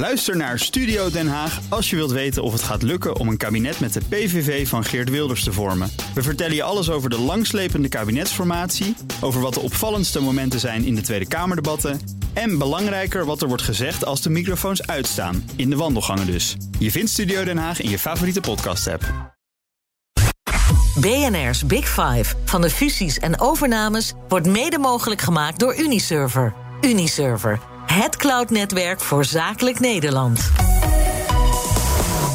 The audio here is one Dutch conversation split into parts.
Luister naar Studio Den Haag als je wilt weten of het gaat lukken om een kabinet met de PVV van Geert Wilders te vormen. We vertellen je alles over de langslepende kabinetsformatie, over wat de opvallendste momenten zijn in de Tweede Kamerdebatten en belangrijker wat er wordt gezegd als de microfoons uitstaan, in de wandelgangen dus. Je vindt Studio Den Haag in je favoriete podcast-app. BNR's Big Five van de fusies en overnames wordt mede mogelijk gemaakt door Uniserver. Uniserver, het cloudnetwerk voor zakelijk Nederland.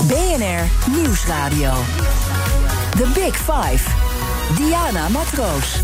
BNR Nieuwsradio. The Big Five. Diana Matroos.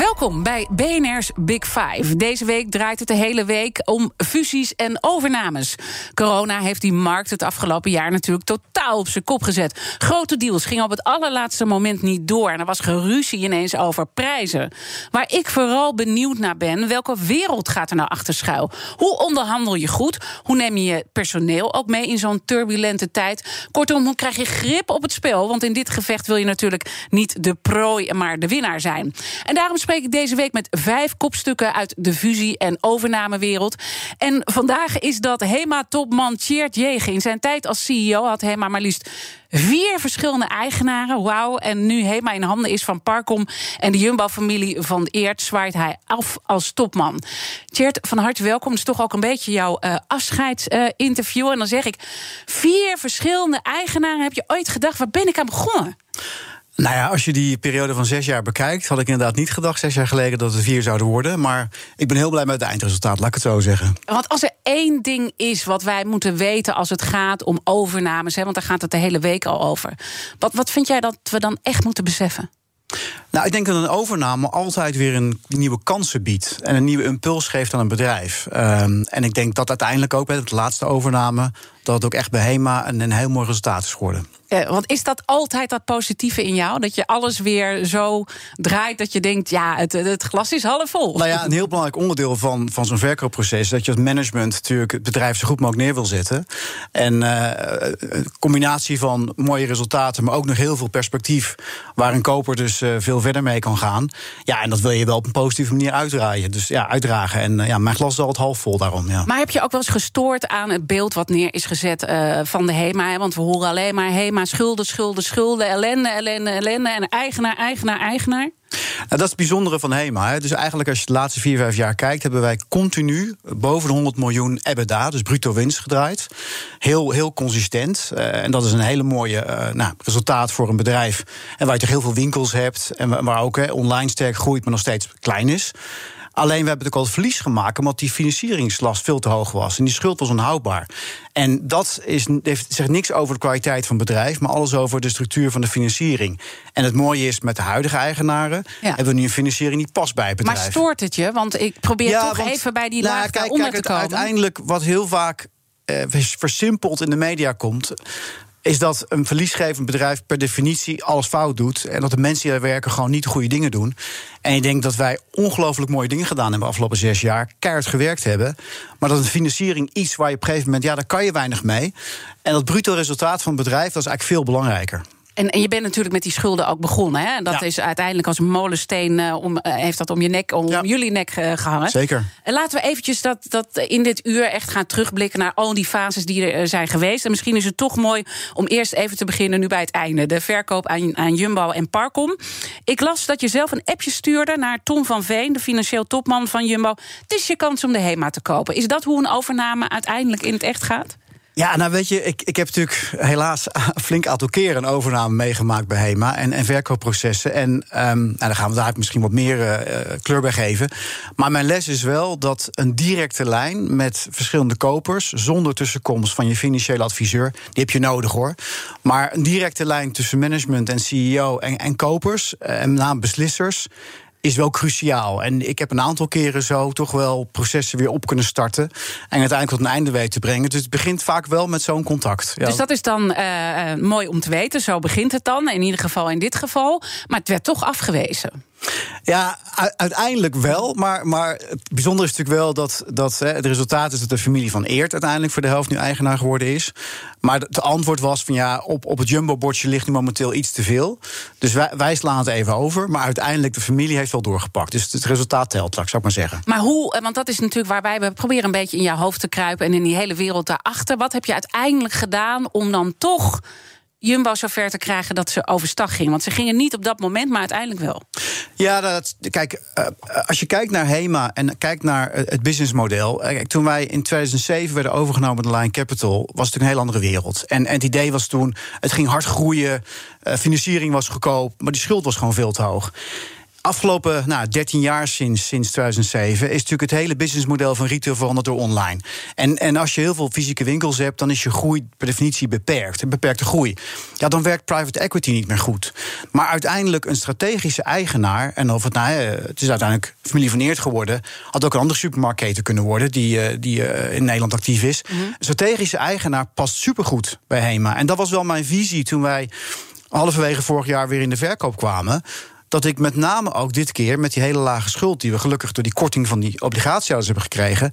Welkom bij BNR's Big Five. Deze week draait het de hele week om fusies en overnames. Corona heeft die markt het afgelopen jaar natuurlijk totaal op zijn kop gezet. Grote deals gingen op het allerlaatste moment niet door. En er was geruzie ineens over prijzen. Waar ik vooral benieuwd naar ben, welke wereld gaat er nou achter schuil? Hoe onderhandel je goed? Hoe neem je je personeel ook mee in zo'n turbulente tijd? Kortom, hoe krijg je grip op het spel? Want in dit gevecht wil je natuurlijk niet de prooi, maar de winnaar zijn. En daarom spreek ik deze week met vijf kopstukken uit de fusie- en overnamewereld. En vandaag is dat HEMA-topman Tjeerd Jegen. In zijn tijd als CEO had HEMA maar liefst vier verschillende eigenaren. Wauw. En nu HEMA in handen is van Parkom en de Jumbo-familie van Eert... zwaait hij af als topman. Tjeerd, van harte welkom. Het is toch ook een beetje jouw uh, afscheidsinterview. En dan zeg ik, vier verschillende eigenaren. Heb je ooit gedacht, waar ben ik aan begonnen? Nou ja, als je die periode van zes jaar bekijkt, had ik inderdaad niet gedacht zes jaar geleden dat het vier zouden worden. Maar ik ben heel blij met het eindresultaat, laat ik het zo zeggen. Want als er één ding is wat wij moeten weten als het gaat om overnames, hè, want daar gaat het de hele week al over. Wat, wat vind jij dat we dan echt moeten beseffen? Nou, ik denk dat een overname altijd weer een nieuwe kansen biedt. En een nieuwe impuls geeft aan een bedrijf. Um, en ik denk dat uiteindelijk ook bij de laatste overname. dat het ook echt bij HEMA een, een heel mooi resultaat is geworden. Ja, want is dat altijd dat positieve in jou? Dat je alles weer zo draait dat je denkt: ja, het, het glas is half vol. Nou ja, een heel belangrijk onderdeel van, van zo'n verkoopproces. is dat je als management natuurlijk het bedrijf zo goed mogelijk neer wil zetten. En uh, een combinatie van mooie resultaten, maar ook nog heel veel perspectief. waar een koper dus uh, veel verder mee kan gaan. Ja, en dat wil je wel op een positieve manier uitdraaien. Dus ja, uitdragen. En uh, ja, mijn glas is altijd half vol daarom. Ja. Maar heb je ook wel eens gestoord aan het beeld wat neer is gezet van de HEMA? Want we horen alleen maar HEMA schulden, schulden, schulden, ellende, ellende, ellende. En eigenaar, eigenaar, eigenaar. Nou, dat is het bijzondere van HEMA. Hè. Dus eigenlijk als je de laatste vier, vijf jaar kijkt... hebben wij continu boven de 100 miljoen EBITDA, dus bruto winst gedraaid. Heel, heel consistent. Uh, en dat is een hele mooie uh, nou, resultaat voor een bedrijf. En waar je toch heel veel winkels hebt... en waar ook hè, online sterk groeit, maar nog steeds klein is... Alleen we hebben natuurlijk al het verlies gemaakt omdat die financieringslast veel te hoog was. En die schuld was onhoudbaar. En dat is, heeft, zegt niks over de kwaliteit van het bedrijf, maar alles over de structuur van de financiering. En het mooie is, met de huidige eigenaren ja. hebben we nu een financiering die past bij het bedrijf. Maar stoort het je? Want ik probeer ja, toch want, even bij die nou, laag kijk, kijk, te komen. Uiteindelijk, wat heel vaak eh, versimpeld in de media komt is dat een verliesgevend bedrijf per definitie alles fout doet. En dat de mensen die daar werken gewoon niet de goede dingen doen. En ik denk dat wij ongelooflijk mooie dingen gedaan hebben de afgelopen zes jaar. Keihard gewerkt hebben. Maar dat een financiering iets waar je op een gegeven moment, ja, daar kan je weinig mee. En dat bruto resultaat van het bedrijf, dat is eigenlijk veel belangrijker. En, en, je bent natuurlijk met die schulden ook begonnen. Hè? Dat ja. is uiteindelijk als een molensteen uh, om, uh, heeft dat om je nek, om ja. jullie nek uh, gehangen. Zeker. En laten we eventjes dat, dat in dit uur echt gaan terugblikken naar al die fases die er zijn geweest. En misschien is het toch mooi om eerst even te beginnen nu bij het einde. De verkoop aan, aan Jumbo en Parkom. Ik las dat je zelf een appje stuurde naar Tom van Veen, de financieel topman van Jumbo. Het is je kans om de HEMA te kopen. Is dat hoe een overname uiteindelijk in het echt gaat? Ja, nou weet je, ik, ik heb natuurlijk helaas flink aantal keren een overname meegemaakt bij HEMA en, en verkoopprocessen. En um, nou, daar gaan we daar misschien wat meer uh, kleur bij geven. Maar mijn les is wel dat een directe lijn met verschillende kopers, zonder tussenkomst van je financiële adviseur, die heb je nodig hoor. Maar een directe lijn tussen management en CEO en, en kopers, uh, en name beslissers is wel cruciaal. En ik heb een aantal keren zo toch wel processen weer op kunnen starten. En uiteindelijk tot een einde weten te brengen. Dus het begint vaak wel met zo'n contact. Ja. Dus dat is dan uh, mooi om te weten. Zo begint het dan. In ieder geval in dit geval. Maar het werd toch afgewezen. Ja, uiteindelijk wel. Maar, maar het bijzondere is natuurlijk wel dat, dat hè, het resultaat is dat de familie van Eert uiteindelijk voor de helft nu eigenaar geworden is. Maar het antwoord was van ja, op, op het jumbo-bordje ligt nu momenteel iets te veel. Dus wij, wij slaan het even over. Maar uiteindelijk de familie heeft wel doorgepakt. Dus het resultaat telt, zou ik maar zeggen. Maar hoe, eh, want dat is natuurlijk waarbij we proberen een beetje in jouw hoofd te kruipen en in die hele wereld daarachter. Wat heb je uiteindelijk gedaan om dan toch Jumbo zover te krijgen dat ze overstag gingen? Want ze gingen niet op dat moment, maar uiteindelijk wel. Ja, dat, kijk, eh, als je kijkt naar HEMA en kijkt naar het businessmodel. Eh, toen wij in 2007 werden overgenomen door Line Capital, was het een heel andere wereld. En, en het idee was toen, het ging hard groeien, financiering was goedkoop, maar die schuld was gewoon veel te hoog afgelopen nou, 13 jaar sinds, sinds 2007 is natuurlijk het hele businessmodel van retail veranderd door online. En, en als je heel veel fysieke winkels hebt, dan is je groei per definitie beperkt. Een beperkte groei. Ja, dan werkt private equity niet meer goed. Maar uiteindelijk een strategische eigenaar, en of het nou, het is uiteindelijk familie van Eert geworden, had ook een andere supermarktketen kunnen worden die, eh, die eh, in Nederland actief is. Mhm. Een strategische eigenaar past supergoed bij HEMA. En dat was wel mijn visie toen wij halverwege vorig jaar weer in de verkoop kwamen dat ik met name ook dit keer met die hele lage schuld, die we gelukkig door die korting van die obligatiehouders hebben gekregen,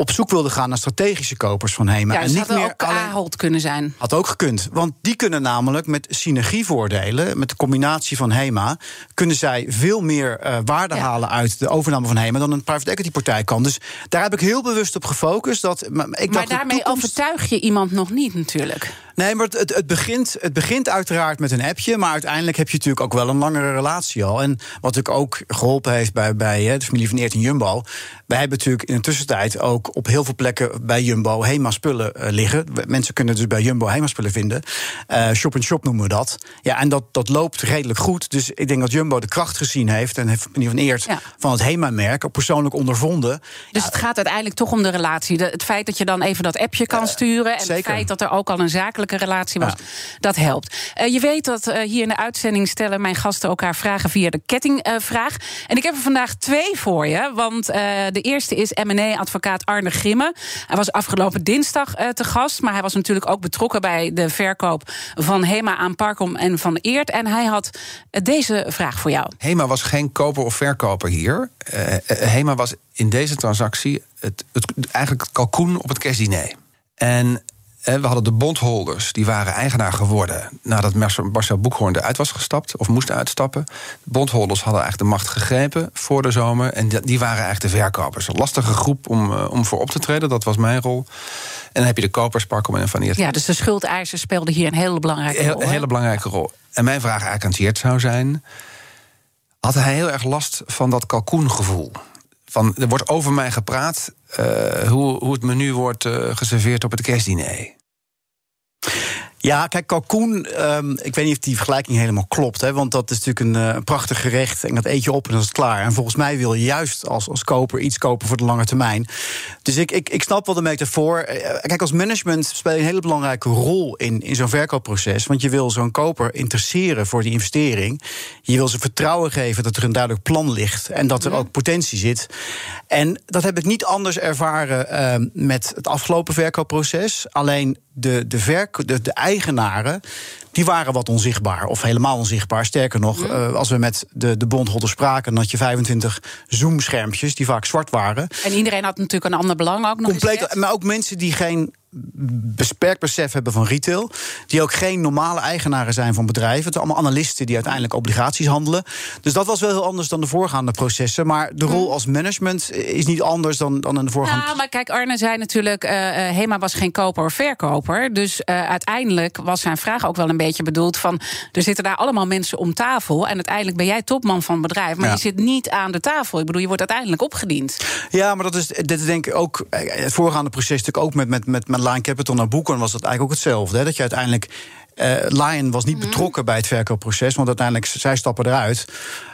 op zoek wilde gaan naar strategische kopers van Hema. Ja, en niet meer ook kunnen zijn. Had ook gekund. Want die kunnen namelijk met synergievoordelen, met de combinatie van Hema, kunnen zij veel meer uh, waarde halen uit de overname van Hema dan een private equity partij kan. Dus daar heb ik heel bewust op gefocust. Dat, maar ik maar daarmee overtuig je iemand nog niet natuurlijk. Nee, maar het, het, begint, het begint uiteraard met een appje. Maar uiteindelijk heb je natuurlijk ook wel een langere relatie al. En wat ik ook geholpen heeft bij, bij de familie van Eert en Jumbo. Wij hebben natuurlijk in de tussentijd ook op heel veel plekken bij Jumbo HEMA-spullen uh, liggen. Mensen kunnen dus bij Jumbo HEMA-spullen vinden. Uh, shop and shop noemen we dat. Ja, en dat, dat loopt redelijk goed. Dus ik denk dat Jumbo de kracht gezien heeft. En heeft meneer Van Eert van het HEMA-merk persoonlijk ondervonden. Dus het gaat uiteindelijk toch om de relatie. het feit dat je dan even dat appje kan sturen. En het feit dat er ook al een zakelijke relatie was. Dat helpt. Uh, je weet dat hier in de uitzending stellen mijn gasten elkaar vragen via de kettingvraag. en ik heb er vandaag twee voor je. Want uh, de eerste is M&A-advocaat Arne Grimme. Hij was afgelopen dinsdag te gast. Maar hij was natuurlijk ook betrokken bij de verkoop van Hema aan Parkom en Van Eert. En hij had deze vraag voor jou. Hema was geen koper of verkoper hier. Hema was in deze transactie het, het, eigenlijk het kalkoen op het kerstdiner. En we hadden de bondholders, die waren eigenaar geworden nadat Marcel Boekhoorn eruit was gestapt of moest uitstappen. De bondholders hadden eigenlijk de macht gegrepen voor de zomer en die waren eigenlijk de verkopers. Een lastige groep om, eh, om voor op te treden, dat was mijn rol. En dan heb je de kopers, Parkom en Van Eert. Ja, dus de schuldeisers speelden hier een hele belangrijke rol. Een hele belangrijke rol. En mijn vraag eigenlijk aan Tjeerd zou zijn... had hij heel erg last van dat kalkoengevoel? Van, er wordt over mij gepraat uh, hoe, hoe het menu wordt uh, geserveerd op het kerstdiner. Ja, kijk, kalkoen, um, ik weet niet of die vergelijking helemaal klopt. Hè, want dat is natuurlijk een, uh, prachtig gerecht en dat eet je op en dan is het klaar. En volgens mij wil je juist als, als koper iets kopen voor de lange termijn. Dus ik, ik, ik snap wel de metafoor. Uh, kijk, als management speel je een hele belangrijke rol in, in zo'n verkoopproces. Want je wil zo'n koper interesseren voor die investering. Je wil ze vertrouwen geven dat er een duidelijk plan ligt en dat er ook potentie zit. En dat heb ik niet anders ervaren uh, met het afgelopen verkoopproces. Alleen de, de, verk, de, de eigenaren die waren wat onzichtbaar. Of helemaal onzichtbaar. Sterker nog, uh, als we met de, de bondholders spraken... dan had je 25 zoomschermpjes die vaak zwart waren. En iedereen had natuurlijk een ander belang ook nog Compleet, Maar ook mensen die geen beperkt besef hebben van retail. Die ook geen normale eigenaren zijn van bedrijven. Het zijn allemaal analisten die uiteindelijk obligaties handelen. Dus dat was wel heel anders dan de voorgaande processen. Maar de rol hm. als management is niet anders dan, dan in de voorgaande. Ja, maar kijk, Arne zei natuurlijk: uh, Hema was geen koper of verkoper. Dus uh, uiteindelijk was zijn vraag ook wel een beetje bedoeld: van er zitten daar allemaal mensen om tafel. En uiteindelijk ben jij topman van het bedrijf. Maar je zit niet aan de tafel. Ik bedoel, je wordt uiteindelijk opgediend. Ja, maar dat is, dit denk ik ook. Het voorgaande proces natuurlijk ook met, met, met Line Capital naar Boeken was dat eigenlijk ook hetzelfde. Hè? Dat je uiteindelijk. Uh, Lion was niet mhm. betrokken bij het verkoopproces, want uiteindelijk zij stappen eruit.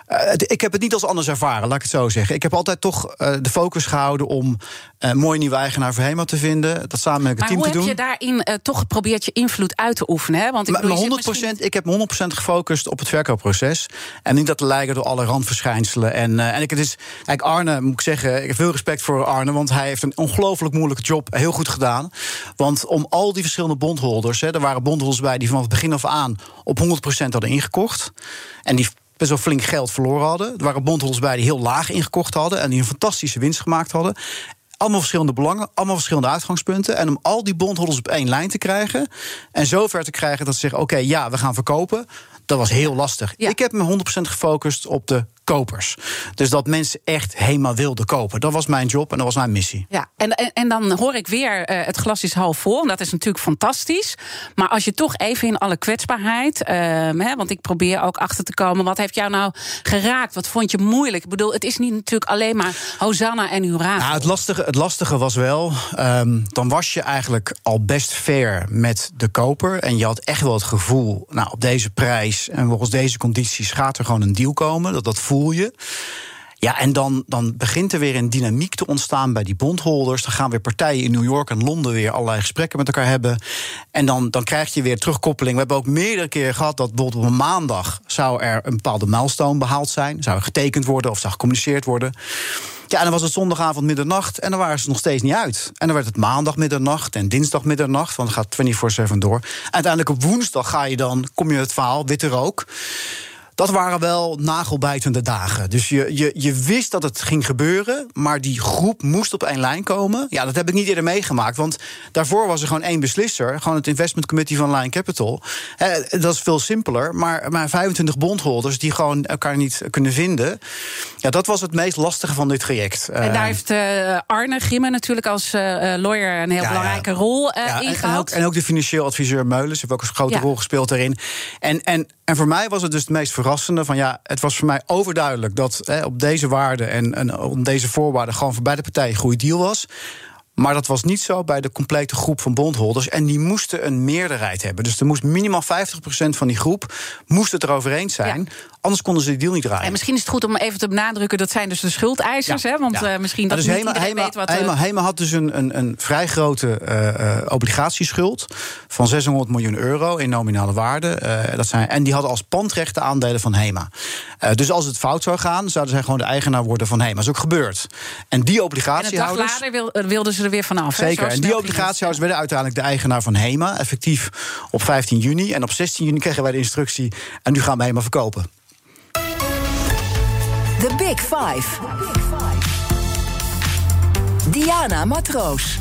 Uh, ik heb het niet als anders ervaren, laat ik het zo zeggen. Ik heb altijd toch uh, de focus gehouden om een mooie nieuwe eigenaar voor Hema te vinden. Dat samen met het team te doen. Maar hoe heb je daarin toch geprobeerd je invloed uit te oefenen? Hè? Want ik, maar, 100 misschien... ik heb 100% gefocust op het verkoopproces. En niet dat te lijken door alle randverschijnselen. En, en ik, het is, kijk, Arne, moet ik zeggen, ik heb veel respect voor Arne... want hij heeft een ongelooflijk moeilijke job heel goed gedaan. Want om al die verschillende bondholders... Hè, er waren bondholders bij die vanaf het begin af aan op 100% hadden ingekocht... En die best wel flink geld verloren hadden. Er waren bondholders bij die heel laag ingekocht hadden en die een fantastische winst gemaakt hadden. Allemaal verschillende belangen, allemaal verschillende uitgangspunten. En om al die bondholders op één lijn te krijgen. En zover te krijgen dat ze zeggen: oké, ja, we gaan verkopen. Dat was heel lastig. Ik heb me 100% gefocust op de kopers. Dus dat mensen echt helemaal wilden kopen. Dat was mijn job en dat was mijn missie. Ja, en, en, en dan hoor ik weer uh, het glas is half vol. En dat is natuurlijk fantastisch. Maar als je toch even in alle kwetsbaarheid... Uh, hè, want ik probeer ook achter te komen... wat heeft jou nou geraakt? Wat vond je moeilijk? Ik bedoel, het is niet natuurlijk alleen maar Hosanna en Hoera. Nou, het, lastige, het lastige was wel... Um, dan was je eigenlijk al best fair met de koper. En je had echt wel het gevoel... nou, op deze prijs en volgens deze condities... gaat er gewoon een deal komen. Dat dat voelt je. Ja, en dan, dan begint er weer een dynamiek te ontstaan bij die bondholders. Dan gaan weer partijen in New York en Londen weer allerlei gesprekken met elkaar hebben. En dan, dan krijg je weer terugkoppeling. We hebben ook meerdere keren gehad dat bijvoorbeeld op een maandag zou er een bepaalde milestone behaald zijn. Zou er getekend worden of zou gecommuniceerd worden. Ja, en dan was het zondagavond middernacht en dan waren ze nog steeds niet uit. En dan werd het maandag middernacht en dinsdag middernacht, want het gaat 24-7 door. Uiteindelijk op woensdag ga je dan, kom je het verhaal, witte rook dat waren wel nagelbijtende dagen. Dus je, je, je wist dat het ging gebeuren, maar die groep moest op één lijn komen. Ja, dat heb ik niet eerder meegemaakt, want daarvoor was er gewoon één beslisser, gewoon het investment committee van Line Capital. dat is veel simpeler, maar, maar 25 bondholders die gewoon elkaar niet kunnen vinden. Ja, dat was het meest lastige van dit traject. En daar heeft uh, Arne Grimmen natuurlijk als uh, lawyer een heel belangrijke rol uh, ja, in en, en, ook, en ook de financieel adviseur Meulens heeft ook een grote rol gespeeld daarin. En, en, en voor mij was het dus het meest verrassende van ja, het was voor mij overduidelijk dat hè, op deze waarden en, en op deze voorwaarden gewoon voor beide partijen een goede deal was. Maar dat was niet zo bij de complete groep van bondholders. En die moesten een meerderheid hebben. Dus er moest minimaal 50% van die groep moest het erover eens zijn. Anders konden ze die deal niet draaien. En misschien is het goed om even te benadrukken... dat zijn dus de schuldeisers, hè? Want ja. uh, misschien dat dus niet Hema, Hema, weet wat... Hema, Hema had dus een, een, een vrij grote uh, obligatieschuld... van 600 miljoen euro in nominale waarde. Uh, dat zijn, en die hadden als pandrechten aandelen van Hema. dus als het fout zou gaan, zouden zij gewoon de eigenaar worden van Hema. Dat is ook gebeurd. En die obligatiehouders... En een dag later wilden ze er weer vanaf. Zeker, en die obligatiehouders werden uiteindelijk de eigenaar van Hema. Effectief op 15 juni. En op 16 juni kregen wij de instructie... en nu gaan we Hema verkopen. The Big Five. Diana Matroos.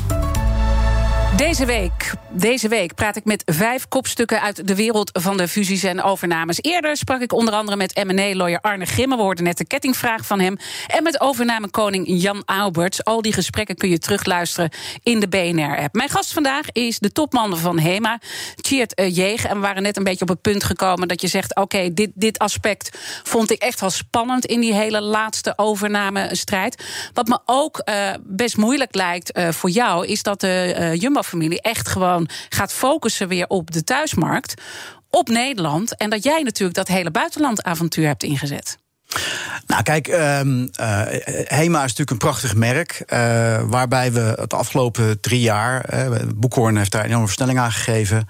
Deze week, deze week praat ik met vijf kopstukken uit de wereld van de fusies en overnames. Eerder sprak ik onder andere met M&A-lawyer Arne Grimme. We hoorden net de kettingvraag van hem. En met overnamekoning Jan Alberts. Al die gesprekken kun je terugluisteren in de BNR-app. Mijn gast vandaag is de topman van HEMA, Tjeerd uh, En we waren net een beetje op het punt gekomen dat je zegt... oké, dit, dit aspect vond ik echt wel spannend in die hele laatste overname-strijd. Wat me ook uh, best moeilijk lijkt uh, voor jou... is dat de Jumbo familie echt gewoon gaat focussen weer op de thuismarkt, op Nederland. En dat jij natuurlijk dat hele buitenlandavontuur hebt ingezet. Nou, kijk, um, uh, Hema is natuurlijk een prachtig merk. Uh, waarbij we het afgelopen drie jaar. Uh, Boekhoorn heeft daar een enorme versnelling aan gegeven.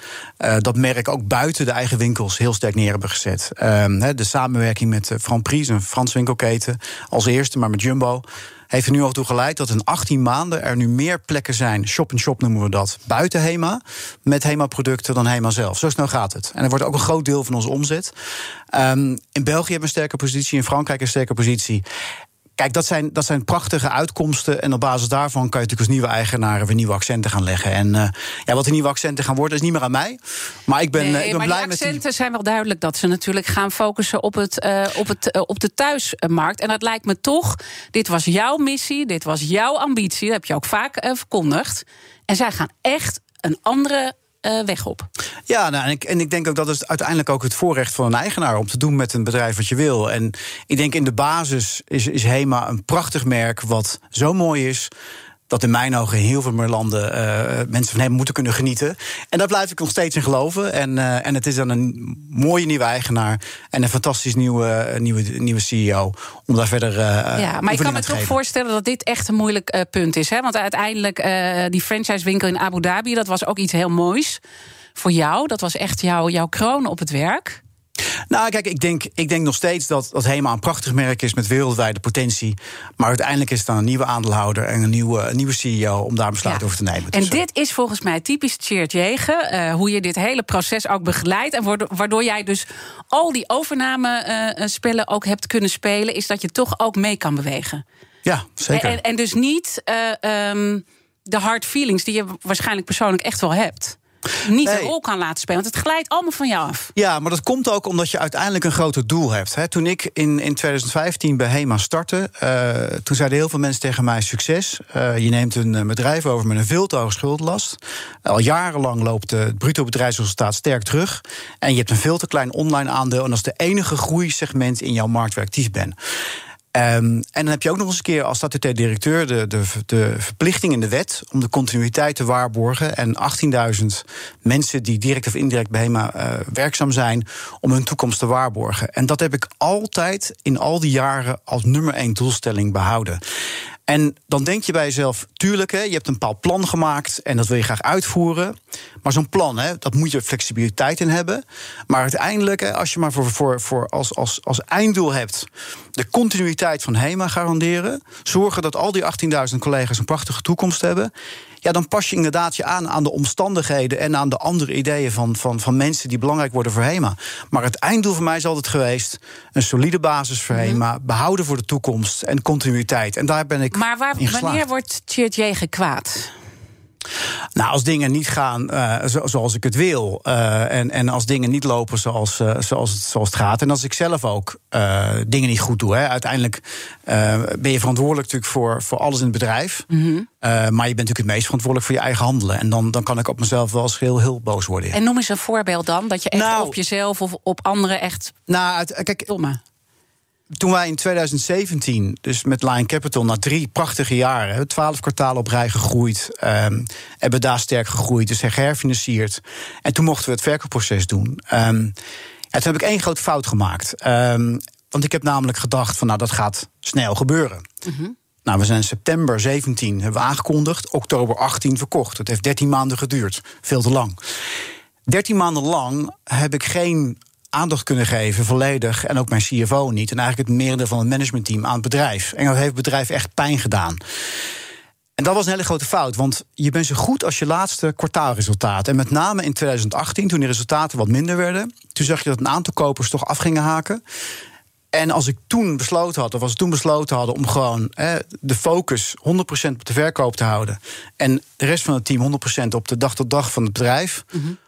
dat merk ook buiten de eigen winkels heel sterk neer hebben gezet. Ehm, de samenwerking met Franprix, een Frans winkelketen, als eerste, maar met Jumbo heeft er nu al toe geleid dat in 18 maanden er nu meer plekken zijn, shop-in-shop noemen we dat, buiten HEMA, met HEMA-producten dan HEMA zelf. Zo snel gaat het. En er wordt ook een groot deel van onze omzet. Um, in België hebben we een sterke positie, in Frankrijk een sterke positie. Kijk, dat zijn, dat zijn prachtige uitkomsten. En op basis daarvan kan je natuurlijk als nieuwe eigenaren weer nieuwe accenten gaan leggen. En uh, ja, wat de nieuwe accenten gaan worden, is niet meer aan mij. Maar ik ben, nee, ik ben maar blij met. De accenten zijn wel duidelijk dat ze natuurlijk gaan focussen op, het, uh, op, het, uh, op de thuismarkt. En dat lijkt me toch, dit was jouw missie, dit was jouw ambitie. Dat heb je ook vaak verkondigd. En zij gaan echt een andere uh, weg op. Ja, nou, en, ik, en ik denk ook dat het uiteindelijk ook het voorrecht van een eigenaar om te doen met een bedrijf wat je wil. En ik denk in de basis is, is HEMA een prachtig merk wat zo mooi is dat in mijn ogen in heel veel meer landen uh, mensen van hem moeten kunnen genieten. En daar blijf ik nog steeds in geloven. En, uh, en het is dan een mooie nieuwe eigenaar en een fantastisch nieuwe, nieuwe, nieuwe CEO om daar verder. Uh, ja, maar ik kan me toch voorstellen dat dit echt een moeilijk punt is. Hè? Want uiteindelijk die franchisewinkel in Abu Dhabi, dat was ook iets heel moois voor jou. Dat was echt jouw, jouw kroon op het werk. Nou, kijk, ik denk, ik denk nog steeds dat, dat HEMA een prachtig merk is met wereldwijde potentie. Maar uiteindelijk is het dan een nieuwe aandeelhouder en een nieuwe, een nieuwe CEO om daar besluit Ja. over te nemen. En Dus, eh, dit is volgens mij typisch Cheert Jegen. eh, hoe je dit hele proces ook begeleidt. En waardoor, jij dus al die overname-spellen ook hebt kunnen spelen. Is dat je toch ook mee kan bewegen. ja, zeker. En, en dus niet eh, ehm, de hard feelings die je waarschijnlijk persoonlijk echt wel hebt. Niet Nee. een rol kan laten spelen. Want het glijdt allemaal van jou af. Ja, maar dat komt ook omdat je uiteindelijk een groter doel hebt. Toen ik in, in 2015 bij HEMA startte, eh, toen zeiden heel veel mensen tegen mij: succes. eh, je neemt een eh, bedrijf over met een veel te hoge schuldenlast. Al jarenlang loopt het bruto bedrijfsresultaat sterk terug. En je hebt een veel te klein online aandeel. En dat is de enige groeisegment in jouw markt waar actief bent. Ehm, en dan heb je ook nog eens een keer als statutair directeur de, de, de verplichting in de wet om de continuïteit te waarborgen. En 18.000 mensen die direct of indirect bij HEMA eh, werkzaam zijn, om hun toekomst te waarborgen. En dat heb ik altijd in al die jaren als nummer één doelstelling behouden. En dan denk je bij jezelf, tuurlijk, hè, je hebt een bepaald plan gemaakt en dat wil je graag uitvoeren. Maar zo'n plan, hè, dat moet je flexibiliteit in hebben. Maar uiteindelijk, hè, als je maar voor, voor, voor als, als, als einddoel hebt de continuïteit van HEMA garanderen, zorgen dat al die 18.000 collega's een prachtige toekomst hebben. Ja, dan pas je inderdaad je aan aan de omstandigheden en aan de andere ideeën van, van, van mensen die belangrijk worden voor HEMA. Maar het einddoel voor mij is altijd geweest: een solide basis voor HEMA, behouden voor de toekomst en continuïteit. En daar ben ik. Maar waar, in geslaagd. wanneer wordt Cheert Jegen kwaad? Nou, als dingen niet gaan eh, zo- zoals ik het wil. eh, en, en als dingen niet lopen zoals, eh, zoals, het, zoals het gaat. En als ik zelf ook dingen niet goed doe. Hè. Uiteindelijk ben je verantwoordelijk natuurlijk voor, voor alles in het bedrijf. Mhm. Maar je bent natuurlijk het meest verantwoordelijk voor je eigen handelen. En dan, dan kan ik op mezelf wel eens heel, heel boos worden. En noem eens een voorbeeld dan. Dat je echt Nou. op jezelf of op anderen echt Nou, kijk, domme. Toen wij in 2017, dus met Lion Capital, na drie prachtige jaren, twaalf kwartalen op rij gegroeid, ehm, hebben daar sterk gegroeid, dus geherfinancierd. En toen mochten we het verkoopproces doen. Ehm, ja, toen heb ik één grote fout gemaakt. Ehm, want ik heb namelijk gedacht van, nou, dat gaat snel gebeuren. Nou, we zijn in september 17 hebben we aangekondigd, oktober 18 verkocht. Het heeft 13 maanden geduurd, veel te lang. 13 maanden lang heb ik geen aandacht kunnen geven, volledig, en ook mijn CFO niet, en eigenlijk het merendeel van het managementteam aan het bedrijf. En dat heeft het bedrijf echt pijn gedaan. En dat was een hele grote fout, want je bent zo goed als je laatste kwartaalresultaat. En met name in 2018, toen de resultaten wat minder werden, toen zag je dat een aantal kopers toch af gingen haken. En als ik toen besloten had, of als we toen besloten hadden om gewoon hè, de focus 100% op de verkoop te houden. en de rest van het team 100% op de dag tot dag van het bedrijf.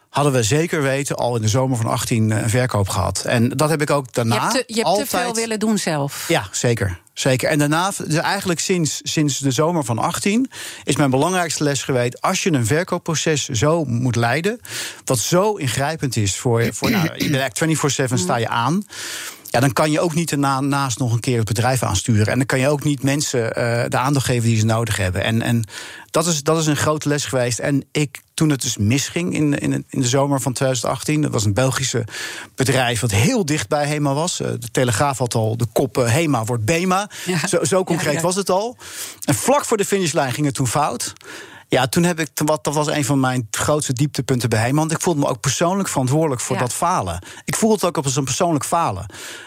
Hadden we zeker weten al in de zomer van 18 een verkoop gehad. En dat heb ik ook daarna. je hebt, te, je hebt altijd... te veel willen doen zelf. Ja, zeker. Zeker. En daarna, dus eigenlijk sinds, sinds de zomer van 18, is mijn belangrijkste les geweest. Als je een verkoopproces zo moet leiden, wat zo ingrijpend is voor je, voor, nou, je bent eigenlijk 24-7 sta je aan. Ja, dan kan je ook niet ernaast nog een keer het bedrijf aansturen. En dan kan je ook niet mensen eh, de aandacht geven die ze nodig hebben. En, en dat, is, dat is een grote les geweest. En ik, toen het dus misging in, in, in de zomer van 2018, dat was een Belgische bedrijf wat heel dicht bij HEMA was. Eh, De Telegraaf had al de kop eh, HEMA wordt BEMA. Ja. Zo, zo concreet Ja, ja. was het al. En vlak voor de finishlijn ging het toen fout. Ja, toen heb ik, wat, dat was een van mijn grootste dieptepunten bij hem. Want ik voelde me ook persoonlijk verantwoordelijk voor Ja. dat falen. Ik voelde het ook als een persoonlijk falen.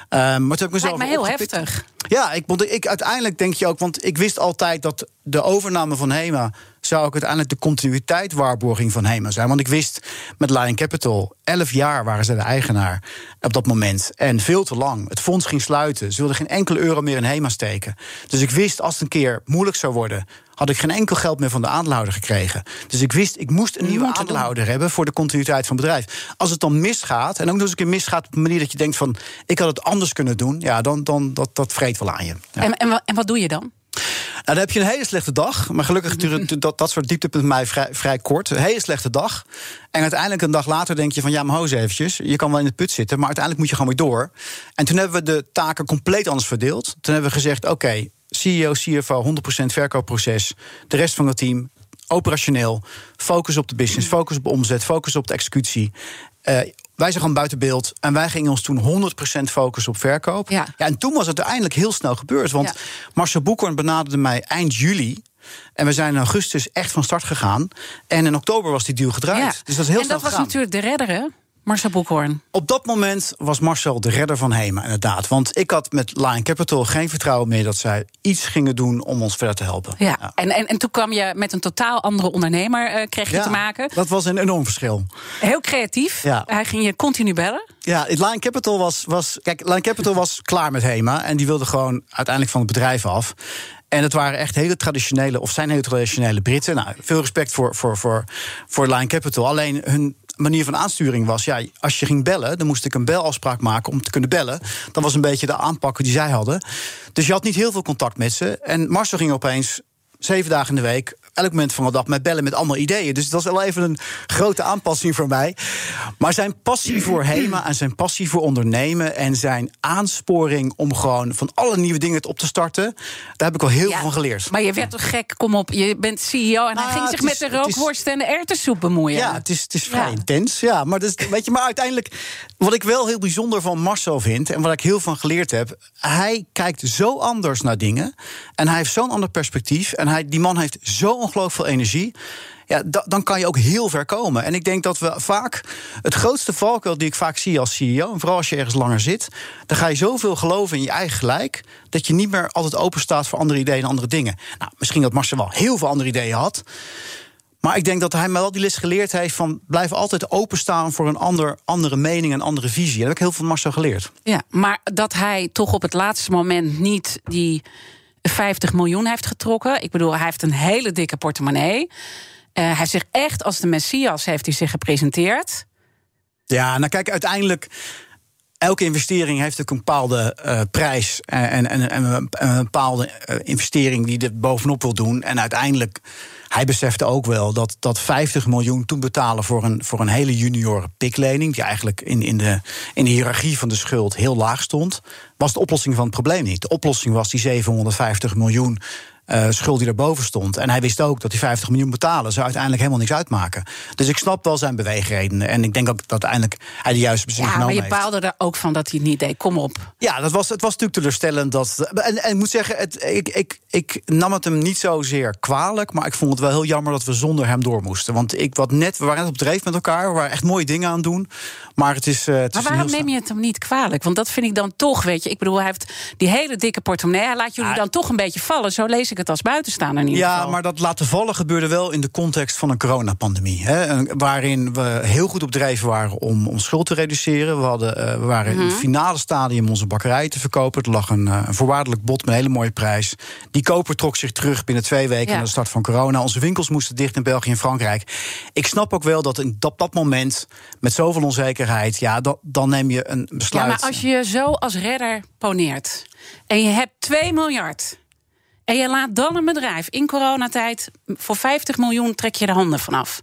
Ehm, maar toen heb ik mezelf Lijkt me heel opgepikt. heftig. Ja, ik, want ik, uiteindelijk denk je ook, want ik wist altijd dat de overname van HEMA zou ook uiteindelijk de continuïteit waarborging van HEMA zijn. Want ik wist met Lion Capital, 11 jaar waren ze de eigenaar op dat moment. En veel te lang. Het fonds ging sluiten. Ze wilden geen enkele euro meer in HEMA steken. Dus ik wist, als het een keer moeilijk zou worden, had ik geen enkel geld meer van de aandeelhouder gekregen. Dus ik wist, ik moest een nieuwe doen. aandeelhouder hebben voor de continuïteit van het bedrijf. Als het dan misgaat, en ook nog eens een keer misgaat op een manier dat je denkt van, ik had het anders kunnen doen, ja, dan, dan dat, dat vreet wel aan je. Ja. En, en, en wat doe je dan? Nou, dan heb je een hele slechte dag. Maar gelukkig duurt dat, dat soort dieptepunten mij vrij, vrij kort. Een hele slechte dag. En uiteindelijk een dag later denk je van... ja, maar hoos eventjes, je kan wel in de put zitten... maar uiteindelijk moet je gewoon weer door. En toen hebben we de taken compleet anders verdeeld. Toen hebben we gezegd, oké, CEO, CFO, 100% verkoopproces. De rest van het team, operationeel. Focus op de business, focus op omzet, focus op de executie. Eh, wij zijn gewoon buiten beeld. En wij gingen ons toen 100% focussen op verkoop. Ja. en toen was het uiteindelijk heel snel gebeurd. Want Ja. Marcel Boekhoorn benaderde mij eind juli. En we zijn in augustus echt van start gegaan. En in oktober was die deal gedraaid. Dus dat is heel en snel dat was natuurlijk de redder, hè? Marcel Boekhoorn. Op dat moment was Marcel de redder van Hema, inderdaad. Want ik had met Lion Capital geen vertrouwen meer dat zij iets gingen doen om ons verder te helpen. Ja, ja. En, en, en toen kwam je met een totaal andere ondernemer, uh, kreeg je ja, te maken. Dat was een enorm verschil. Heel creatief. Ja. Hij ging je continu bellen. Ja, Lion Capital was, was. Kijk, Lion Capital was klaar met Hema. En die wilde gewoon uiteindelijk van het bedrijf af. En het waren echt hele traditionele, of zijn hele traditionele Britten. Nou, veel respect voor, voor, voor, voor Line Capital. Alleen hun manier van aansturing was: ja, als je ging bellen, dan moest ik een belafspraak maken om te kunnen bellen. Dat was een beetje de aanpak die zij hadden. Dus je had niet heel veel contact met ze. En Marcel ging opeens zeven dagen in de week elk moment van de dag met bellen met allemaal ideeën. Dus dat was wel even een grote aanpassing voor mij. Maar zijn passie voor HEMA en zijn passie voor ondernemen... en zijn aansporing om gewoon van alle nieuwe dingen op te starten... daar heb ik wel heel ja, veel van geleerd. Maar je werd toch gek, kom op, je bent CEO... en nou, hij ging zich met de rookworst en de erwtensoep bemoeien. Ja, het is, het is vrij ja. intens. Ja, maar, dus, weet je, maar uiteindelijk, wat ik wel heel bijzonder van Marcel vind... en wat ik heel van geleerd heb... hij kijkt zo anders naar dingen... en hij heeft zo'n ander perspectief... en hij, die man heeft zo ongelooflijk veel energie. Ja, dan kan je ook heel ver komen. En ik denk dat we vaak het grootste valkuil die ik vaak zie als CEO, vooral als je ergens langer zit, dan ga je zoveel geloven in je eigen gelijk dat je niet meer altijd open staat voor andere ideeën en andere dingen. Nou, misschien dat Marcel wel heel veel andere ideeën had. Maar ik denk dat hij me wel die les geleerd heeft van blijf altijd openstaan voor een ander, andere mening en andere visie. Dat heb ik heel veel van Marcel geleerd. Ja, maar dat hij toch op het laatste moment niet die 50 miljoen heeft getrokken. Ik bedoel, hij heeft een hele dikke portemonnee. Uh, hij heeft zich echt als de Messias heeft hij zich gepresenteerd. Ja, nou kijk, uiteindelijk elke investering heeft ook een bepaalde uh, prijs en, en, en, een, bepaalde uh, investering die er bovenop wil doen. En uiteindelijk, hij besefte ook wel dat, dat 50 miljoen toen betalen voor een, voor een hele junioren piklening, die eigenlijk in, in, de, in de hiërarchie van de schuld heel laag stond, was de oplossing van het probleem niet. De oplossing was die 750 miljoen uh, schuld die erboven stond. En hij wist ook dat die 50 miljoen betalen zou uiteindelijk helemaal niks uitmaken. Dus ik snap wel zijn beweegredenen. En ik denk ook dat uiteindelijk hij de juiste beslissing ja, genomen maar je baalde er ook van dat hij het niet deed. Kom op. Ja, dat was, het was natuurlijk teleurstellend. Dat, en, en ik moet zeggen, het, ik, ik, ik nam het hem niet zozeer kwalijk. Maar ik vond het wel heel jammer dat we zonder hem door moesten. Want ik wat net, we waren net op dreef met elkaar. We waren echt mooie dingen aan het doen. Maar het is. Uh, het maar is waarom neem je het hem niet kwalijk? Want dat vind ik dan toch, weet je. Ik bedoel, hij heeft die hele dikke portemonnee. Hij laat jullie dan toch een beetje vallen. Zo lees ik het als buitenstaander ieder Ja, geval. maar dat laten vallen gebeurde wel in de context van een coronapandemie. Hè, waarin we heel goed op dreef waren om, om schuld te reduceren. We, hadden, eh, we waren in het finale stadium onze bakkerij te verkopen. Er lag een, eh, een voorwaardelijk bod met een hele mooie prijs. Die koper trok zich terug binnen twee weken Ja. na de start van corona. Onze winkels moesten dicht in België en Frankrijk. Ik snap ook wel dat in dat, dat moment, met zoveel onzekerheid... ja, dat, dan neem je een Ja, besluit. maar als je je zo als redder poneert en je hebt 2 miljard en je laat dan een bedrijf in coronatijd voor 50 miljoen trek je de handen vanaf.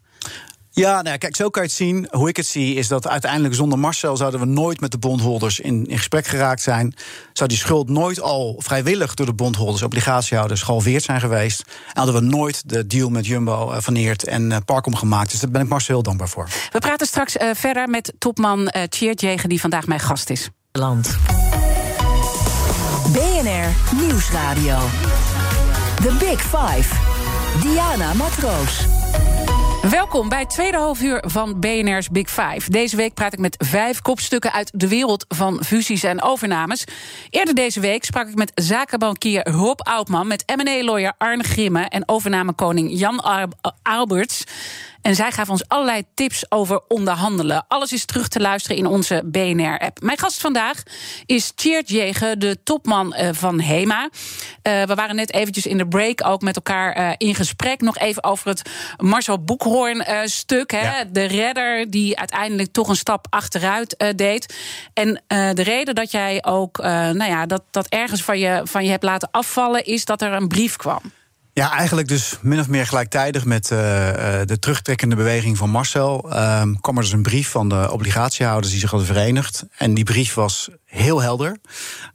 Ja, nou ja, kijk, zo kan je het zien. Hoe ik het zie, is dat uiteindelijk zonder Marcel zouden we nooit met de bondholders in, in gesprek geraakt zijn. Zou die schuld nooit al vrijwillig door de bondholders, obligatiehouders, gehalveerd zijn geweest. En hadden we nooit de deal met Jumbo van Eert en eh, Parkom gemaakt. Dus daar ben ik Marcel heel dankbaar voor. We praten straks eh, verder met topman uh, Tjeerd Jegen, die vandaag mijn gast is. Land. BNR Nieuwsradio. The Big Five. Diana Matroos. Welkom bij het tweede halfuur van BNR's Big Five. Deze week praat ik met vijf kopstukken uit de wereld van fusies en overnames. Eerder deze week sprak ik met zakenbankier Rob Oudman... met M&A-lawyer Arne Grimme en overnamekoning Jan Alberts... En zij gaven ons allerlei tips over onderhandelen. Alles is terug te luisteren in onze BNR-app. Mijn gast vandaag is Tjeerd Jegen, de topman uh, van HEMA. Uh, we waren net eventjes in de break ook met elkaar uh, in gesprek. Nog even over het Marcel Boekhoorn-stuk. Ja. De redder die uiteindelijk toch een stap achteruit deed. En de reden dat jij ook nou ja, dat, dat ergens van je, van je hebt laten afvallen... is dat er een brief kwam. Ja, eigenlijk dus min of meer gelijktijdig met uh, de terugtrekkende beweging van Marcel. Uh, kwam er dus een brief van de obligatiehouders die zich hadden verenigd. En die brief was heel helder.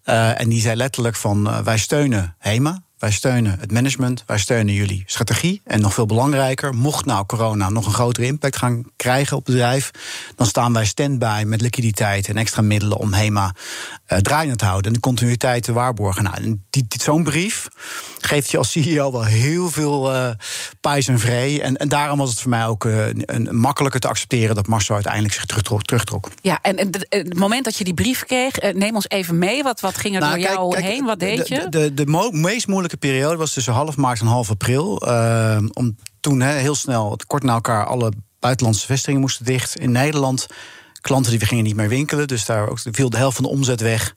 Uh, en die zei letterlijk van wij steunen HEMA. Wij steunen het management, wij steunen jullie strategie. En nog veel belangrijker, mocht nou corona nog een grotere impact gaan krijgen op het bedrijf, dan staan wij stand-by met liquiditeit en extra middelen om HEMA uh, draaiend te houden en de continuïteit te waarborgen. Nou, die, zo'n brief geeft je als CEO wel heel veel uh, pijs en vree. En, en daarom was het voor mij ook uh, een, makkelijker te accepteren dat Marcel uiteindelijk zich terugtrok. terugtrok. Ja, en, het moment dat je die brief kreeg, neem ons even mee. Wat, wat ging er nou, door jou heen? Wat deed je? De, de, de, meest moeilijke periode was tussen half maart en half april. Uh, om toen he, heel snel, kort na elkaar, alle buitenlandse vestigingen moesten dicht. In Nederland klanten die we gingen niet meer winkelen. Dus daar ook, viel de helft van de omzet weg.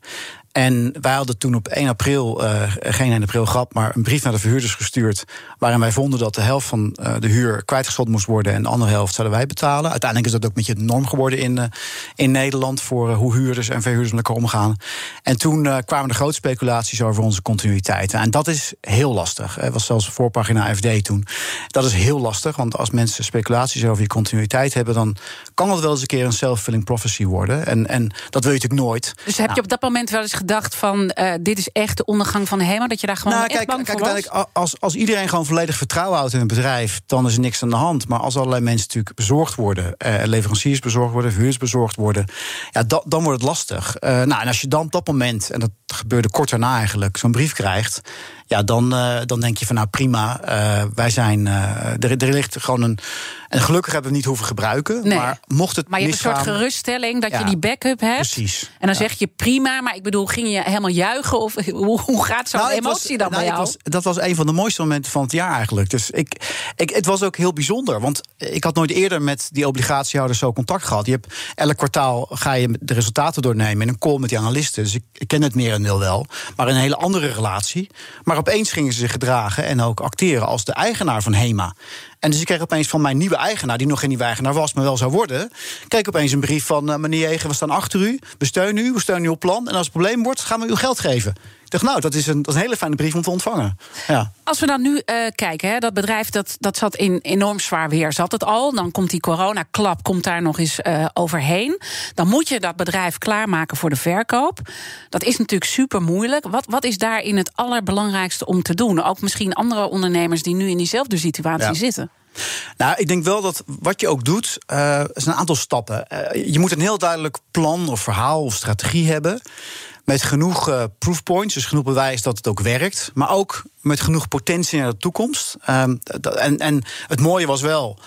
En wij hadden toen op 1 april, uh, geen 1 april grap, maar een brief naar de verhuurders gestuurd. Waarin wij vonden dat de helft van uh, de huur kwijtgeschot moest worden en de andere helft zouden wij betalen. Uiteindelijk is dat ook met je norm geworden in, uh, in Nederland voor hoe huurders en verhuurders met elkaar omgaan. En toen kwamen er grote speculaties over onze continuïteit. En dat is heel lastig. Het was zelfs voorpagina FD toen. Dat is heel lastig, want als mensen speculaties over je continuïteit hebben, dan kan dat wel eens een keer een self-fulfilling prophecy worden. En, en dat wil je natuurlijk nooit. Dus heb je nou. op dat moment wel eens dacht van uh, dit is echt de ondergang van de HEMA? Dat je daar gewoon nou, echt kijk, bang kijk, uiteindelijk, Als, als iedereen gewoon volledig vertrouwen houdt in een bedrijf... dan is er niks aan de hand. Maar als allerlei mensen natuurlijk bezorgd worden... Uh, leveranciers bezorgd worden, verhuurders bezorgd worden... Ja, da, dan wordt het lastig. Uh, nou, en als je dan op dat moment, en dat gebeurde kort daarna eigenlijk... zo'n brief krijgt ja, dan, uh, dan denk je van nou prima, uh, wij zijn. Uh, er, er ligt gewoon een. En gelukkig hebben we het niet hoeven gebruiken. Nee. Maar mocht het. Maar je hebt een soort geruststelling dat je die backup hebt. Precies. En dan zeg je prima, maar ik bedoel, ging je helemaal juichen? Of hoe, hoe gaat zo'n nou, emotie dan nou, bij jou? Was, dat was een van de mooiste momenten van het jaar eigenlijk. Dus ik, ik, het was ook heel bijzonder. Want ik had nooit eerder met die obligatiehouders zo contact gehad. Je hebt elk kwartaal ga je de resultaten doornemen in een call met die analisten. Dus ik, ik ken het merendeel wel. Maar in een hele andere relatie. Maar maar opeens gingen ze zich gedragen en ook acteren als de eigenaar van HEMA. En dus ik kreeg opeens van mijn nieuwe eigenaar, die nog geen nieuwe eigenaar was, maar wel zou worden. Kreeg opeens een brief van uh, meneer Jegen, we staan achter u, we steunen u, we steunen uw plan. En als het probleem wordt, gaan we uw geld geven. Ik dacht, nou, dat is, een, dat is een hele fijne brief om te ontvangen. Ja. Als we dan nu uh, kijken, hè, dat bedrijf dat, dat zat in enorm zwaar weer. Zat het al, dan komt die coronaklap komt daar nog eens uh, overheen. Dan moet je dat bedrijf klaarmaken voor de verkoop. Dat is natuurlijk super moeilijk. Wat, wat is daarin het allerbelangrijkste om te doen? Ook misschien andere ondernemers die nu in diezelfde situatie zitten. Nou, ik denk wel dat wat je ook doet, uh, is een aantal stappen. Uh, je moet een heel duidelijk plan of verhaal of strategie hebben met genoeg uh, proofpoints, dus genoeg bewijs dat het ook werkt. Maar ook met genoeg potentie naar de toekomst. Um, en, en het mooie was wel,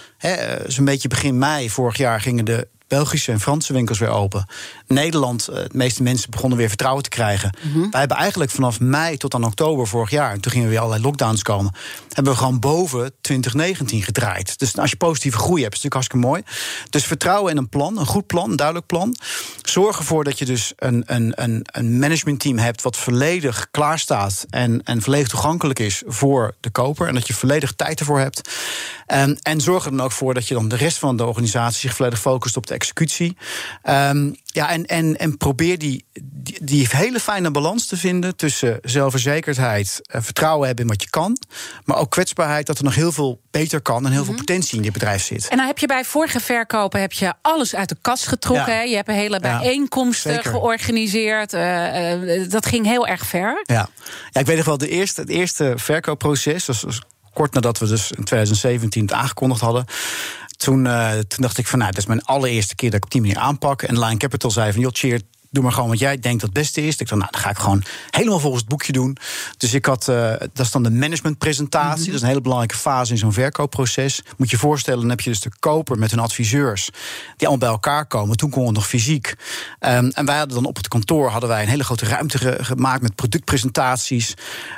zo'n beetje begin mei vorig jaar gingen de Belgische en Franse winkels weer open. Nederland, eh, de meeste mensen begonnen weer vertrouwen te krijgen. Mm Wij hebben eigenlijk vanaf mei tot aan oktober vorig jaar, en toen gingen weer allerlei lockdowns komen, hebben we gewoon boven 2019 gedraaid. Dus als je positieve groei hebt, is natuurlijk hartstikke mooi. Dus vertrouwen in een plan, een goed plan, een duidelijk plan. Zorg ervoor dat je dus een, een, een, een managementteam hebt wat volledig klaar staat en, en volledig toegankelijk is voor de koper. En dat je volledig tijd ervoor hebt. En, en zorg er dan ook voor dat je dan de rest van de organisatie zich volledig focust op de executie. Um, ja, en, en, en probeer die, die, die, hele fijne balans te vinden tussen zelfverzekerdheid, vertrouwen hebben in wat je kan, maar ook kwetsbaarheid dat er nog heel veel beter kan en heel veel mhm. potentie in dit bedrijf zit. En dan heb je bij vorige verkopen heb je alles uit de kast getrokken. Ja. Je hebt hele bijeenkomsten georganiseerd. Uh, uh, dat ging heel erg ver. Ja, ja ik weet nog wel, de eerste, het eerste verkoopproces, was, was kort nadat we dus in 2017 het aangekondigd hadden toen, uh, toen dacht ik van, nou, dat is mijn allereerste keer dat ik op die manier aanpak. En Line Capital zei van, joh, cheer, doe maar gewoon wat jij denkt dat het beste is. Ik dacht, nou, dan ga ik gewoon helemaal volgens het boekje doen. Dus ik had, uh, dat is dan de managementpresentatie. Mm Dat is een hele belangrijke fase in zo'n verkoopproces. Moet je je voorstellen, dan heb je dus de koper met hun adviseurs... die allemaal bij elkaar komen. Toen kon het nog fysiek. Um, en wij hadden dan op het kantoor hadden wij een hele grote ruimte gemaakt... met productpresentaties.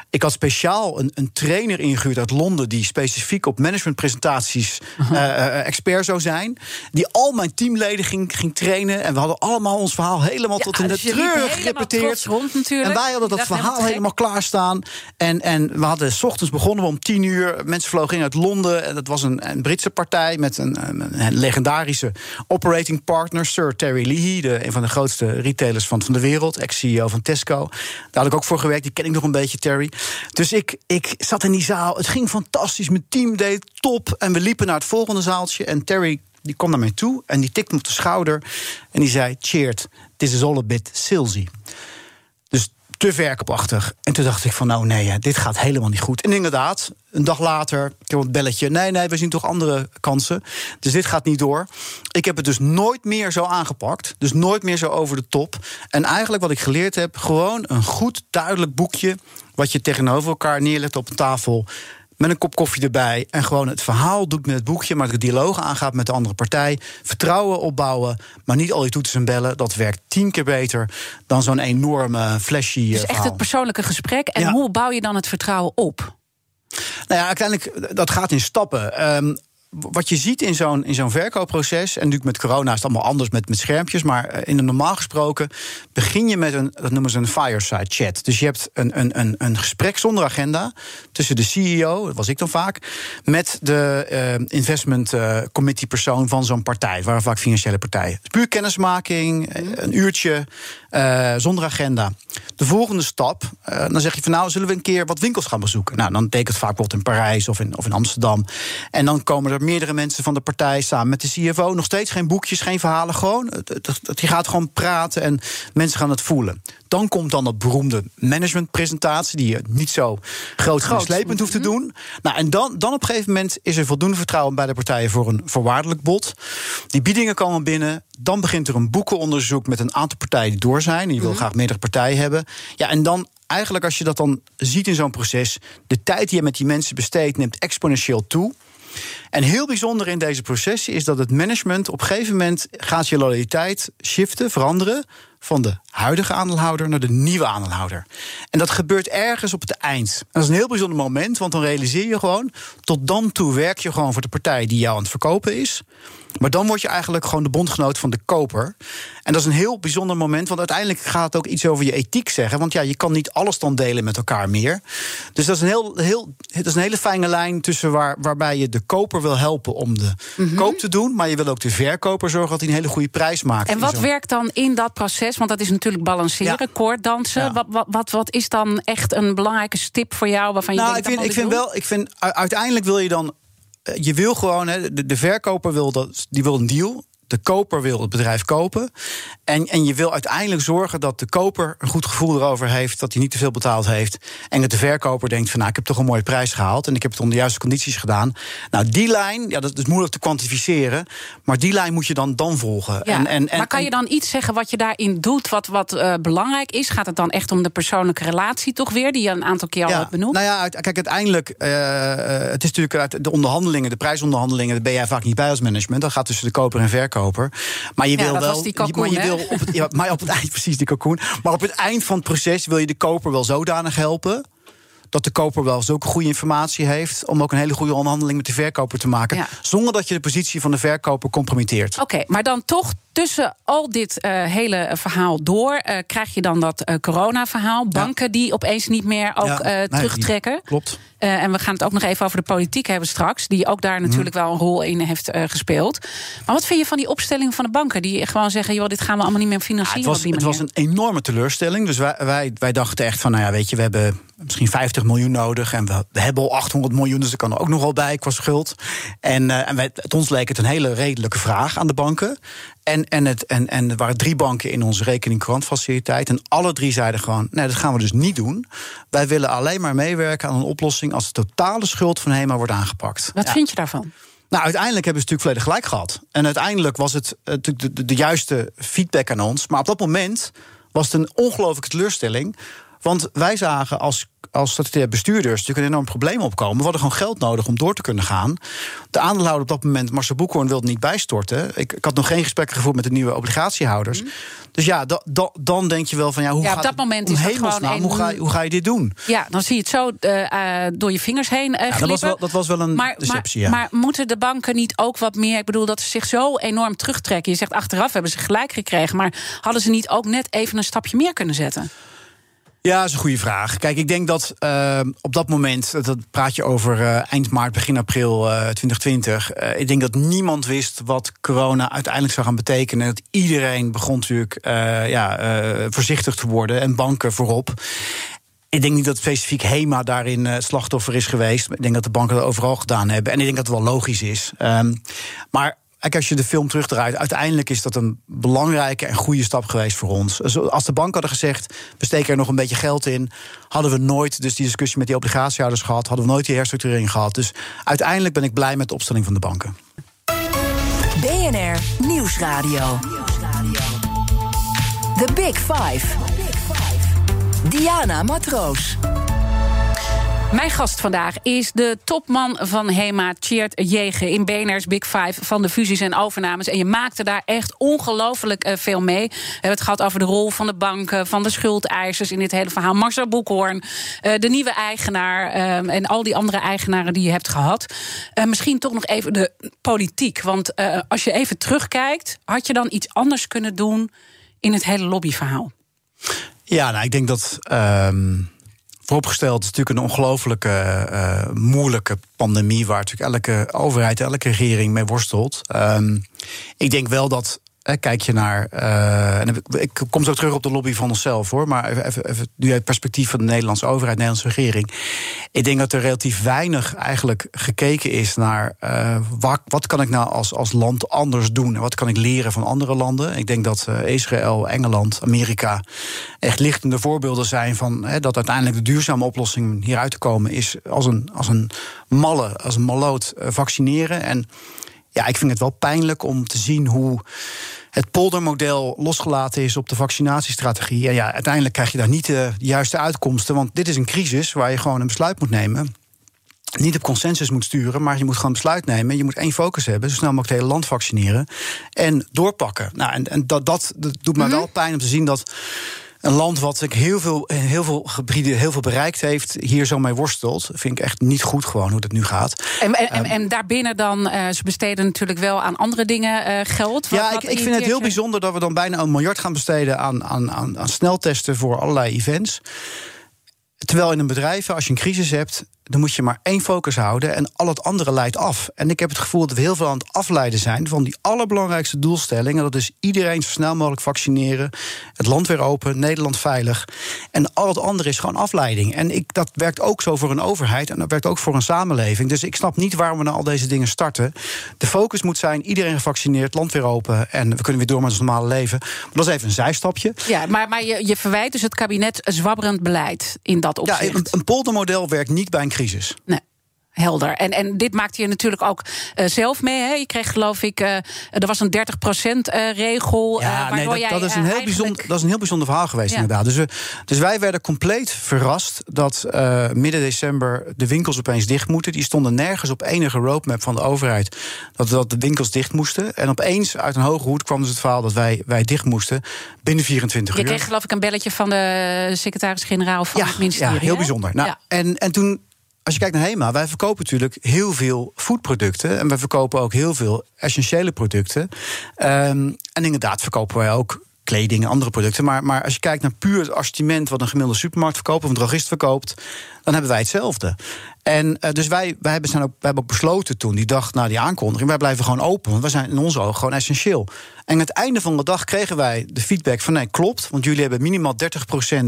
Ik had speciaal een, een trainer ingehuurd uit Londen... die specifiek op managementpresentaties uh, expert zou zijn. Die al mijn teamleden ging, ging trainen. En we hadden allemaal ons verhaal helemaal tot in de dus treur gerepeteerd. en wij hadden dat, verhaal helemaal klaarstaan. En, en we hadden s ochtends begonnen we om tien uur. Mensen vlogen in uit Londen. En dat was een, een Britse partij met een, een, legendarische operating partner, Sir Terry Leahy, de, een van de grootste retailers van, van de wereld, ex-CEO van Tesco. Daar had ik ook voor gewerkt. Die ken ik nog een beetje, Terry. Dus ik, ik zat in die zaal. Het ging fantastisch. Mijn team deed top. En we liepen naar het volgende zaaltje. En Terry die kwam naar mij toe en die tikte me op de schouder. En die zei: Cheert, this is all a bit salesy. Dus te verkoopachtig. En toen dacht ik van, nou nee, dit gaat helemaal niet goed. En inderdaad, een dag later, ik heb een belletje. Nee, nee, we zien toch andere kansen. Dus dit gaat niet door. Ik heb het dus nooit meer zo aangepakt. Dus nooit meer zo over de top. En eigenlijk wat ik geleerd heb, gewoon een goed, duidelijk boekje... wat je tegenover elkaar neerlegt op een tafel met een kop koffie erbij. En gewoon het verhaal doet met het boekje, maar de dialoog aangaat met de andere partij. Vertrouwen opbouwen, maar niet al die toetsen en bellen. Dat werkt tien keer beter dan zo'n enorme flashy. Dus echt het persoonlijke gesprek. En hoe bouw je dan het vertrouwen op? Nou ja, uiteindelijk, dat gaat in stappen. Um, wat je ziet in zo'n, in zo'n verkoopproces, en natuurlijk met corona is het allemaal anders met, met schermpjes, maar eh, in een normaal gesproken begin je met een, dat noemen ze een fireside chat. Dus je hebt een, een, een, een gesprek zonder agenda tussen de CEO, dat was ik dan vaak, met de uh, investment uh, committee persoon van zo'n partij, het waren vaak financiële partijen. puur kennismaking, een uurtje, uh, zonder agenda. De volgende stap, dan zeg je van nou, zullen we een keer wat winkels gaan bezoeken? Nou, dan betekent het vaak bijvoorbeeld in Parijs of in, of in Amsterdam. En dan komen er meerdere mensen van de partij samen met de CFO. Nog steeds geen boekjes, geen verhalen. Gewoon, je gaat gewoon praten en mensen gaan het voelen. Dan komt dan dat beroemde managementpresentatie, die je niet zo groot en slepend hoeft te mhm. doen. Nou, en dan, dan op een gegeven moment is er voldoende vertrouwen bij de partijen voor een voorwaardelijk bod. Die biedingen komen binnen. Dan begint er een boekenonderzoek met een aantal partijen die door zijn. Die wil mhm. graag meerdere partijen hebben. Ja, en dan eigenlijk, als je dat dan ziet in zo'n proces, de tijd die je met die mensen besteedt, neemt exponentieel toe. En heel bijzonder in deze processen is dat het management op een gegeven moment gaat je loyaliteit shiften, veranderen van de huidige aandeelhouder naar de nieuwe aandeelhouder. En dat gebeurt ergens op het eind. Dat is een heel bijzonder moment, want dan realiseer je gewoon... tot dan toe werk je gewoon voor de partij die jou aan het verkopen is... Maar dan word je eigenlijk gewoon de bondgenoot van de koper. En dat is een heel bijzonder moment, want uiteindelijk gaat het ook iets over je ethiek zeggen. Want ja, je kan niet alles dan delen met elkaar meer. Dus dat is een, heel, heel, het is een hele fijne lijn tussen waar, waarbij je de koper wil helpen om de mhm. koop te doen. Maar je wil ook de verkoper zorgen dat hij een hele goede prijs maakt. En wat werkt dan in dat proces? Want dat is natuurlijk balanceren, ja. koorddansen. Wat, wat, wat, wat, is dan echt een belangrijke stip voor jou waarvan je nou, denkt, ik vind, ik vind wel, ik vind uiteindelijk wil je dan je wil gewoon, hè, de, de verkoper wil, dat, die wil een deal de koper wil het bedrijf kopen. En, en je wil uiteindelijk zorgen dat de koper een goed gevoel erover heeft, dat hij niet te veel betaald heeft. En dat de verkoper denkt van nou, ik heb toch een mooie prijs gehaald en ik heb het onder de juiste condities gedaan. Nou, die lijn, ja, dat is moeilijk te kwantificeren. Maar die lijn moet je dan, dan volgen. Ja, en, en, en, maar kan je dan iets zeggen wat je daarin doet, wat, wat uh, belangrijk is? Gaat het dan echt om de persoonlijke relatie toch weer, die je een aantal keer al hebt benoemd? Nou ja, kijk, uiteindelijk, uh, het is natuurlijk uit de onderhandelingen, de prijsonderhandelingen, daar ben jij vaak niet bij als management. Dat gaat tussen de koper en verkoper. Maar je wil wel. maar je wil op het, ja, maar op het eind, precies die kalkoen. Maar op het eind van het proces wil je de koper wel zodanig helpen dat de koper wel zulke goede informatie heeft om ook een hele goede onderhandeling met de verkoper te maken, zonder dat je de positie van de verkoper compromitteert. Oké, maar dan toch tussen al dit uh, hele verhaal door uh, krijg je dan dat uh, corona-verhaal. Banken die opeens niet meer ook ja, terugtrekken. klopt. en we gaan het ook nog even over de politiek hebben straks, die ook daar natuurlijk wel een rol in heeft gespeeld. Maar wat vind je van die opstelling van de banken die gewoon zeggen: joh, dit gaan we allemaal niet meer financieren? het, was, het was een enorme teleurstelling. Dus wij, wij, wij dachten echt van: nou ja, weet je, we hebben misschien 50 miljoen nodig en we, hebben al 800 miljoen, dus er kan er ook nog wel bij qua schuld. En, en wij, het ons leek het een hele redelijke vraag aan de banken. En, en, het, en, en er waren drie banken in onze rekening faciliteit En alle drie zeiden gewoon: nee, dat gaan we dus niet doen. Wij willen alleen maar meewerken aan een oplossing als de totale schuld van HEMA wordt aangepakt. Wat vind je daarvan? Nou, uiteindelijk hebben ze natuurlijk volledig gelijk gehad. En uiteindelijk was het natuurlijk de, de, de juiste feedback aan ons. Maar op dat moment was het een ongelooflijke teleurstelling. Want wij zagen als als statutair bestuurders natuurlijk een enorm probleem opkomen. We hadden gewoon geld nodig om door te kunnen gaan. De aandeelhouder op dat moment, Marcel Boekhoorn, wilde niet bijstorten. Ik, ik had nog geen gesprekken gevoerd met de nieuwe obligatiehouders. Mhm. Dus ja, dan denk je wel van ja, hoe ja, op dat moment is dat gewoon een... hoe, ga, hoe ga je dit doen? Ja, dan zie je het zo uh, door je vingers heen uh, ja, dat, was wel, dat was wel een maar, deceptie, maar, maar, moeten de banken niet ook wat meer... Ik bedoel, dat ze zich zo enorm terugtrekken. Je zegt achteraf hebben ze gelijk gekregen... maar hadden ze niet ook net even een stapje meer kunnen zetten? Ja, dat is een goede vraag. Kijk, ik denk dat uh, op dat moment, dat praat je over uh, eind maart, begin april uh, 2020. ik denk dat niemand wist wat corona uiteindelijk zou gaan betekenen. Dat iedereen begon natuurlijk ja, voorzichtig te worden en banken voorop. Ik denk niet dat specifiek HEMA daarin slachtoffer is geweest. Ik denk dat de banken dat overal gedaan hebben. En ik denk dat het wel logisch is. Um, maar Kijk, als je de film terugdraait, uiteindelijk is dat een belangrijke en goede stap geweest voor ons. Als de bank hadden gezegd, we steken er nog een beetje geld in, hadden we nooit dus die discussie met die obligatiehouders gehad, hadden we nooit die herstructurering gehad. Dus uiteindelijk ben ik blij met de opstelling van de banken. BNR Nieuwsradio. The Big Five. Diana Matroos. Mijn gast vandaag is de topman van HEMA, Tjeerd Jegen... in BNR's Big Five van de fusies en overnames. En je maakte daar echt ongelooflijk uh, veel mee. We hebben het gehad over de rol van de banken... van de schuldeisers in dit hele verhaal. Marcel Boekhoorn, uh, de nieuwe eigenaar... Uh, en al die andere eigenaren die je hebt gehad. misschien toch nog even de politiek. Want als je even terugkijkt... had je dan iets anders kunnen doen in het hele lobbyverhaal? Ja, nou, ik denk dat... Ehm, vooropgesteld, is natuurlijk een ongelooflijke uh, moeilijke pandemie waar natuurlijk elke overheid, elke regering mee worstelt. Um, ik denk wel dat kijk je naar. Uh, en ik kom zo terug op de lobby van onszelf hoor. Maar even, even, nu uit het perspectief van de Nederlandse overheid, de Nederlandse regering. Ik denk dat er relatief weinig eigenlijk gekeken is naar. Uh, wat, kan ik nou als, als land anders doen? En wat kan ik leren van andere landen? Ik denk dat uh, Israël, Engeland, Amerika. echt lichtende voorbeelden zijn van. dat uiteindelijk de duurzame oplossing hieruit te komen is als een, als een malle, als een maloot vaccineren. En ja, ik vind het wel pijnlijk om te zien hoe het poldermodel losgelaten is op de vaccinatiestrategie. En ja, uiteindelijk krijg je daar niet de juiste uitkomsten. Want dit is een crisis waar je gewoon een besluit moet nemen niet op consensus moet sturen, maar je moet gewoon besluit nemen. Je moet één focus hebben, zo snel mogelijk het hele land vaccineren. En doorpakken. Nou, en, en dat, dat, dat doet me mhm. wel pijn om te zien dat een land wat ik heel veel, heel veel gebieden heel veel bereikt heeft, hier zo mee worstelt. Vind ik echt niet goed gewoon hoe dat nu gaat. En, en, en, ehm, daarbinnen dan, uh, ze besteden natuurlijk wel aan andere dingen uh, geld. Wat, ja, ik, ik vind het heel bijzonder dat we dan bijna een miljard gaan besteden aan, aan, aan, aan sneltesten voor allerlei events. Terwijl in een bedrijf, als je een crisis hebt, dan moet je maar één focus houden en al het andere leidt af. En ik heb het gevoel dat we heel veel aan het afleiden zijn van die allerbelangrijkste doelstelling. En dat is iedereen zo snel mogelijk vaccineren, het land weer open, Nederland veilig. En al het andere is gewoon afleiding. En ik, dat werkt ook zo voor een overheid en dat werkt ook voor een samenleving. Dus ik snap niet waarom we nou al deze dingen starten. De focus moet zijn: iedereen gevaccineerd, land weer open en we kunnen weer door met ons normale leven. Maar dat is even een zijstapje. Ja, maar, maar je, je verwijt dus het kabinet zwabberend beleid in dat opzicht. Ja, een, een poldermodel werkt niet bij een crisis. Nee. Helder. En, en dit maakte je natuurlijk ook uh, zelf mee. Hè? Je kreeg, geloof ik, uh, er was een 30% uh, regel. Ja, nee, dat, dat, is een heel bijzonder, dat is een heel bijzonder verhaal geweest, ja. inderdaad. Dus, we, dus wij werden compleet verrast dat midden december de winkels opeens dicht moeten. Die stonden nergens op enige roadmap van de overheid dat, dat de winkels dicht moesten. En opeens uit een hoge hoed kwam dus het verhaal dat wij, wij dicht moesten binnen 24 uur. Je kreeg, geloof ik, een belletje van de secretaris-generaal van het ministerie. Ja, heel bijzonder. Nou, en, en toen als je kijkt naar HEMA, wij verkopen natuurlijk heel veel foodproducten. En we verkopen ook heel veel essentiële producten. Um, en inderdaad verkopen wij ook kleding en andere producten. Maar, maar als je kijkt naar puur het assortiment wat een gemiddelde supermarkt verkoopt of een drogist verkoopt, dan hebben wij hetzelfde. En uh, dus wij, wij, hebben, ook, wij hebben besloten toen, die dag na die aankondiging, wij blijven gewoon open. Want we zijn in onze ogen gewoon essentieel. En aan het einde van de dag kregen wij de feedback van nee, klopt. Want jullie hebben minimaal 30%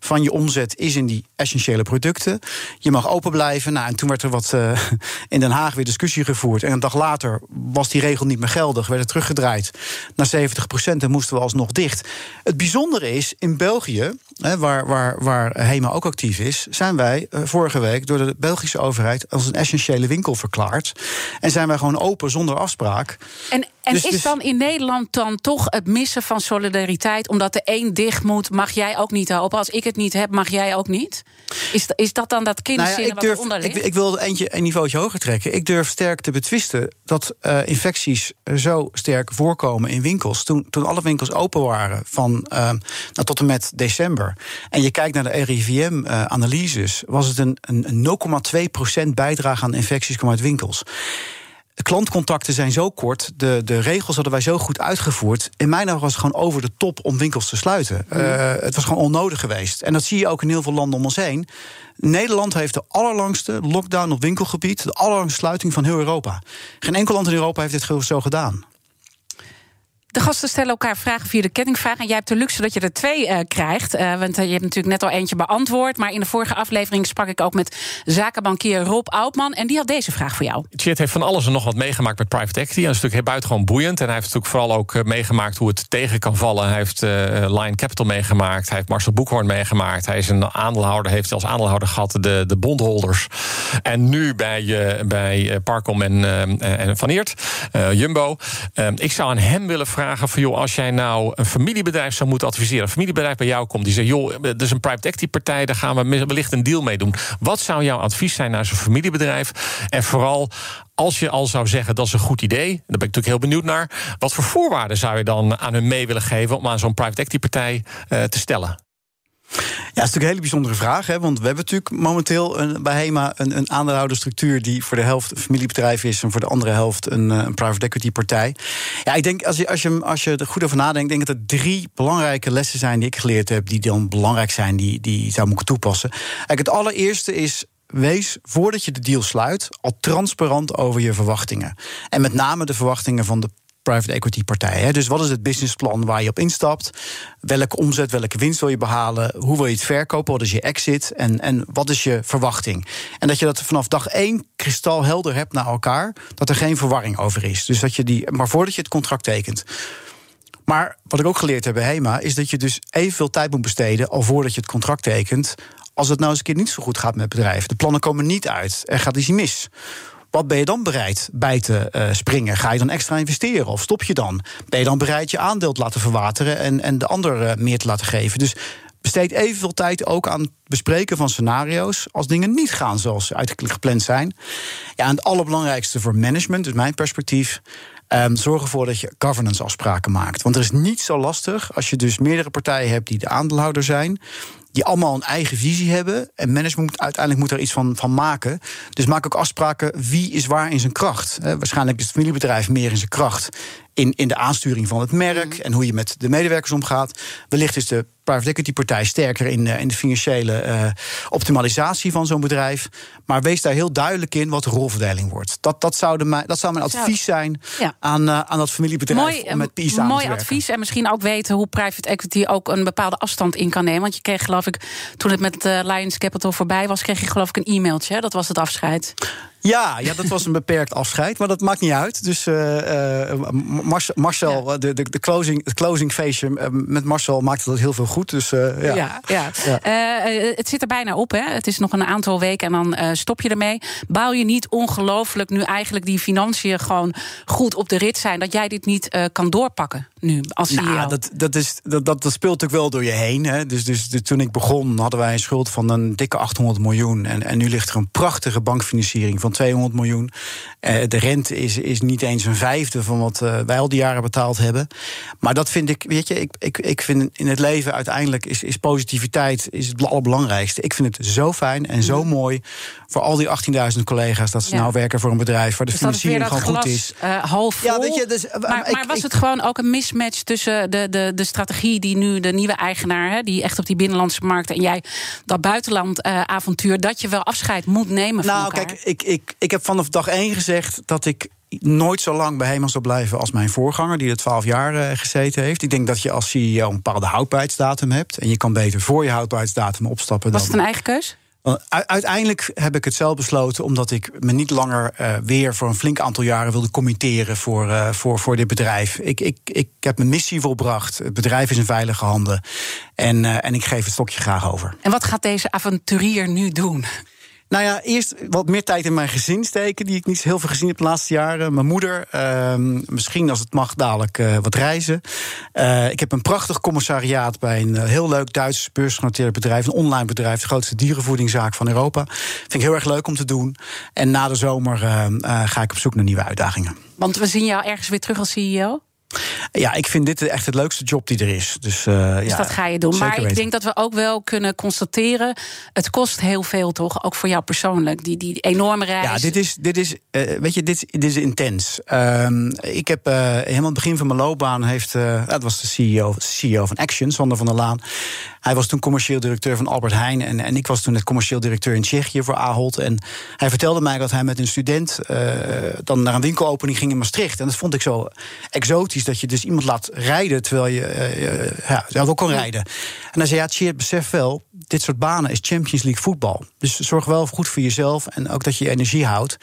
van je omzet is in die essentiële producten. Je mag open blijven. Nou, en toen werd er wat uh, in Den Haag weer discussie gevoerd. En een dag later was die regel niet meer geldig. Werd het teruggedraaid naar 70% en moesten we alsnog dicht. Het bijzondere is, in België, hè, waar, waar, waar HEMA ook actief is, zijn wij uh, vorige week door de Belgische overheid als een essentiële winkel verklaard. En zijn wij gewoon open zonder afspraak. En, en dus, is dus, dan in Nederland dan toch het missen van solidariteit? Omdat de een dicht moet, mag jij ook niet open. Als ik het niet heb, mag jij ook niet? Is, is dat dan dat nou ja, wat eronder ligt? Ik, ik wil eentje een niveautje hoger trekken. Ik durf sterk te betwisten dat uh, infecties zo sterk voorkomen in winkels. Toen, toen alle winkels open waren van uh, nou, tot en met december. En je kijkt naar de RIVM-analyses, uh, was het een, een 0,2% bijdrage aan infecties kwam uit winkels. De klantcontacten zijn zo kort, de, de regels hadden wij zo goed uitgevoerd. In mijn ogen was het gewoon over de top om winkels te sluiten. Mm. Uh, het was gewoon onnodig geweest. En dat zie je ook in heel veel landen om ons heen. Nederland heeft de allerlangste lockdown op winkelgebied, de allerlangste sluiting van heel Europa. Geen enkel land in Europa heeft dit zo gedaan. De gasten stellen elkaar vragen via de kettingvraag. En jij hebt de luxe dat je er twee uh, krijgt. Uh, want uh, je hebt natuurlijk net al eentje beantwoord. Maar in de vorige aflevering sprak ik ook met zakenbankier Rob Oudman. En die had deze vraag voor jou. Chit heeft van alles en nog wat meegemaakt met private equity. En dat is natuurlijk buitengewoon boeiend. En hij heeft natuurlijk vooral ook meegemaakt hoe het tegen kan vallen. Hij heeft Lion Capital meegemaakt. Hij heeft Marcel Boekhoorn meegemaakt. Hij is een aandeelhouder, heeft als aandeelhouder gehad de, de bondholders. En nu bij, bij Parkom en, en Van Eert, Jumbo. ik zou aan hem willen vragen: van, joh, als jij nou een familiebedrijf zou moeten adviseren, een familiebedrijf bij jou komt, die zegt: joh, er is een private equity partij, daar gaan we wellicht een deal mee doen. Wat zou jouw advies zijn naar zo'n familiebedrijf? En vooral als je al zou zeggen dat is een goed idee, daar ben ik natuurlijk heel benieuwd naar. Wat voor voorwaarden zou je dan aan hun mee willen geven om aan zo'n private equity partij uh, te stellen? Ja, dat is natuurlijk een hele bijzondere vraag. Hè? Want we hebben natuurlijk momenteel een, bij HEMA een, een aandeelhouderstructuur die voor de helft een familiebedrijf is en voor de andere helft een, eh, een private equity partij. Ja, ik denk als je, als, je, als je er goed over nadenkt, denk ik dat er drie belangrijke lessen zijn die ik geleerd heb, die dan belangrijk zijn, die, die zou moeten toepassen. Kijk, het allereerste is wees voordat je de deal sluit al transparant over je verwachtingen. En met name de verwachtingen van de private equity partijen. Dus wat is het businessplan waar je op instapt? Welke omzet, welke winst wil je behalen? Hoe wil je het verkopen? Wat is je exit? En, en wat is je verwachting? En dat je dat vanaf dag één kristalhelder hebt naar elkaar, dat er geen verwarring over is. Dus dat je die, maar voordat je het contract tekent. Maar wat ik ook geleerd heb bij HEMA, is dat je dus evenveel tijd moet besteden al voordat je het contract tekent. Als het nou eens een keer niet zo goed gaat met het bedrijf. De plannen komen niet uit. Er gaat iets mis. Wat ben je dan bereid bij te uh, springen? Ga je dan extra investeren of stop je dan? Ben je dan bereid je aandeel te laten verwateren en, en de ander uh, meer te laten geven? Dus besteed evenveel tijd ook aan het bespreken van scenario's als dingen niet gaan zoals ze eigenlijk gepland zijn. Ja, en het allerbelangrijkste voor management, dus mijn perspectief. Um, zorg ervoor dat je governance afspraken maakt. Want er is niet zo lastig als je dus meerdere partijen hebt die de aandeelhouder zijn die allemaal een eigen visie hebben. En management moet, uiteindelijk moet er iets van, van maken. Dus maak ook afspraken wie is waar in zijn kracht. waarschijnlijk is het familiebedrijf meer in zijn kracht in, in de aansturing van het merk en hoe je met de medewerkers omgaat. Wellicht is de private equity partij sterker in, in de financiële uh, optimalisatie van zo'n bedrijf. Maar wees daar heel duidelijk in wat de rolverdeling wordt. Dat, dat, zou, de, dat zou mijn advies zijn ja. aan, uh, aan dat familiebedrijf mooi, om met PI samen Mooi advies en misschien ook weten hoe private equity ook een bepaalde afstand in kan nemen. Want je kreeg geloof ik, toen het met Lions Capital voorbij was, kreeg je geloof ik een e-mailtje. Dat was het afscheid. Ja, ja, dat was een beperkt afscheid, maar dat maakt niet uit. Dus uh, uh, Marcel, ja. de, de, de, closing, het closing feestje uh, met Marcel maakte dat heel veel goed. Dus, ja. Ja, ja. ja. het zit er bijna op, hè? Het is nog een aantal weken en dan stop je ermee. Bouw je niet ongelooflijk nu eigenlijk die financiën gewoon goed op de rit zijn, dat jij dit niet kan doorpakken? nu als CEO? Nou, dat, dat, is, dat, dat, speelt natuurlijk wel door je heen. Hè. Dus, dus, dus, toen ik begon hadden wij een schuld van een dikke 800 miljoen. En, en nu ligt er een prachtige bankfinanciering van 200 miljoen. Eh, de rente is, is niet eens een vijfde van wat uh, wij al die jaren betaald hebben. Maar dat vind ik, weet je, ik, ik, ik vind in het leven uiteindelijk is, is positiviteit is het allerbelangrijkste. Ik vind het zo fijn en zo mooi voor al die 18.000 collega's dat ze ja. nou werken voor een bedrijf waar de dus financiering gewoon glas, goed is. Uh, half vol. Ja, weet je, dus, maar, ik, maar was het gewoon ook een mismatch tussen de, de, de strategie die nu de nieuwe eigenaar, hè, die echt op die binnenlandse markt en jij dat buitenland uh, avontuur, dat je wel afscheid moet nemen nou, van elkaar? kijk, ik, ik, ik heb vanaf dag één gezegd dat ik nooit zo lang bij Hema zal blijven als mijn voorganger, die er twaalf jaar uh, gezeten heeft. Ik denk dat je als CEO een bepaalde houdbaarheidsdatum hebt. En je kan beter voor je houdbaarheidsdatum opstappen. Was dan... het een eigen keus? Uiteindelijk heb ik het zelf besloten, omdat ik me niet langer uh, weer voor een flink aantal jaren wilde committeren voor, uh, voor, voor dit bedrijf. Ik, ik, ik heb mijn missie volbracht. Het bedrijf is in veilige handen. En, uh, en ik geef het stokje graag over. En wat gaat deze avonturier nu doen? Nou ja, eerst wat meer tijd in mijn gezin steken, die ik niet heel veel gezien heb de laatste jaren. Mijn moeder, uh, misschien als het mag, dadelijk uh, wat reizen. Uh, ik heb een prachtig commissariaat bij een heel leuk Duits beursgenoteerd bedrijf, een online bedrijf, de grootste dierenvoedingszaak van Europa. Vind ik heel erg leuk om te doen. En na de zomer ga ik op zoek naar nieuwe uitdagingen. Want we zien jou ergens weer terug als CEO? Ja, ik vind dit echt het leukste job die er is. Dus, uh, dus ja, dat ga je doen. Maar ik denk dat we ook wel kunnen constateren... het kost heel veel, toch? Ook voor jou persoonlijk, die, die enorme reis. Ja, dit is, dit is, uh, weet je, dit, dit is intens. Uh, ik heb uh, helemaal het begin van mijn loopbaan... heeft, dat was de CEO, CEO van Action, Sander van der Laan... Hij was toen commercieel directeur van Albert Heijn. En, en ik was toen het commercieel directeur in Tsjechië voor Ahold. En hij vertelde mij dat hij met een student uh, dan naar een winkelopening ging in Maastricht. En dat vond ik zo exotisch. Dat je dus iemand laat rijden terwijl je uh, ja, zelf ook kan rijden. En hij zei: Ja, Tjeerd, besef wel, dit soort banen is Champions League voetbal. Dus zorg wel goed voor jezelf en ook dat je energie houdt.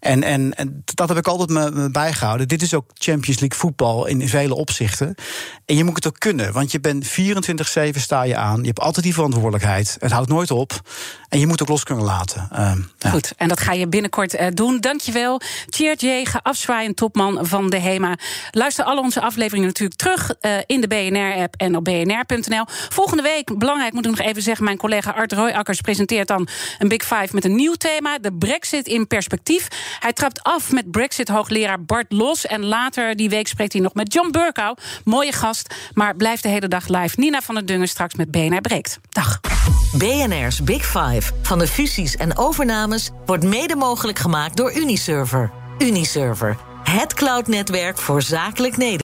En, en, en dat heb ik altijd me, me bijgehouden. Dit is ook Champions League voetbal in vele opzichten. En je moet het ook kunnen, want je bent 24-7 sta je Je hebt altijd die verantwoordelijkheid. Het houdt nooit op. En je moet ook los kunnen laten. Uh, ja. Goed, en dat ga je binnenkort uh, doen. Dankjewel. Tjeerd Jege, afzwaaiend topman van de HEMA. Luister alle onze afleveringen natuurlijk terug uh, in de BNR-app en op bnr.nl. Volgende week, belangrijk moet ik nog even zeggen... mijn collega Art Royakkers presenteert dan een Big Five met een nieuw thema. De brexit in perspectief. Hij trapt af met brexit-hoogleraar Bart Los. En later die week spreekt hij nog met John Burkow. Mooie gast, maar blijft de hele dag live. Nina van der Dungen straks met BNR Breekt. Dag. BNR's Big Five van de fusies en overnames... wordt mede mogelijk gemaakt door Uniserver. Uniserver, het cloudnetwerk voor zakelijk Nederland.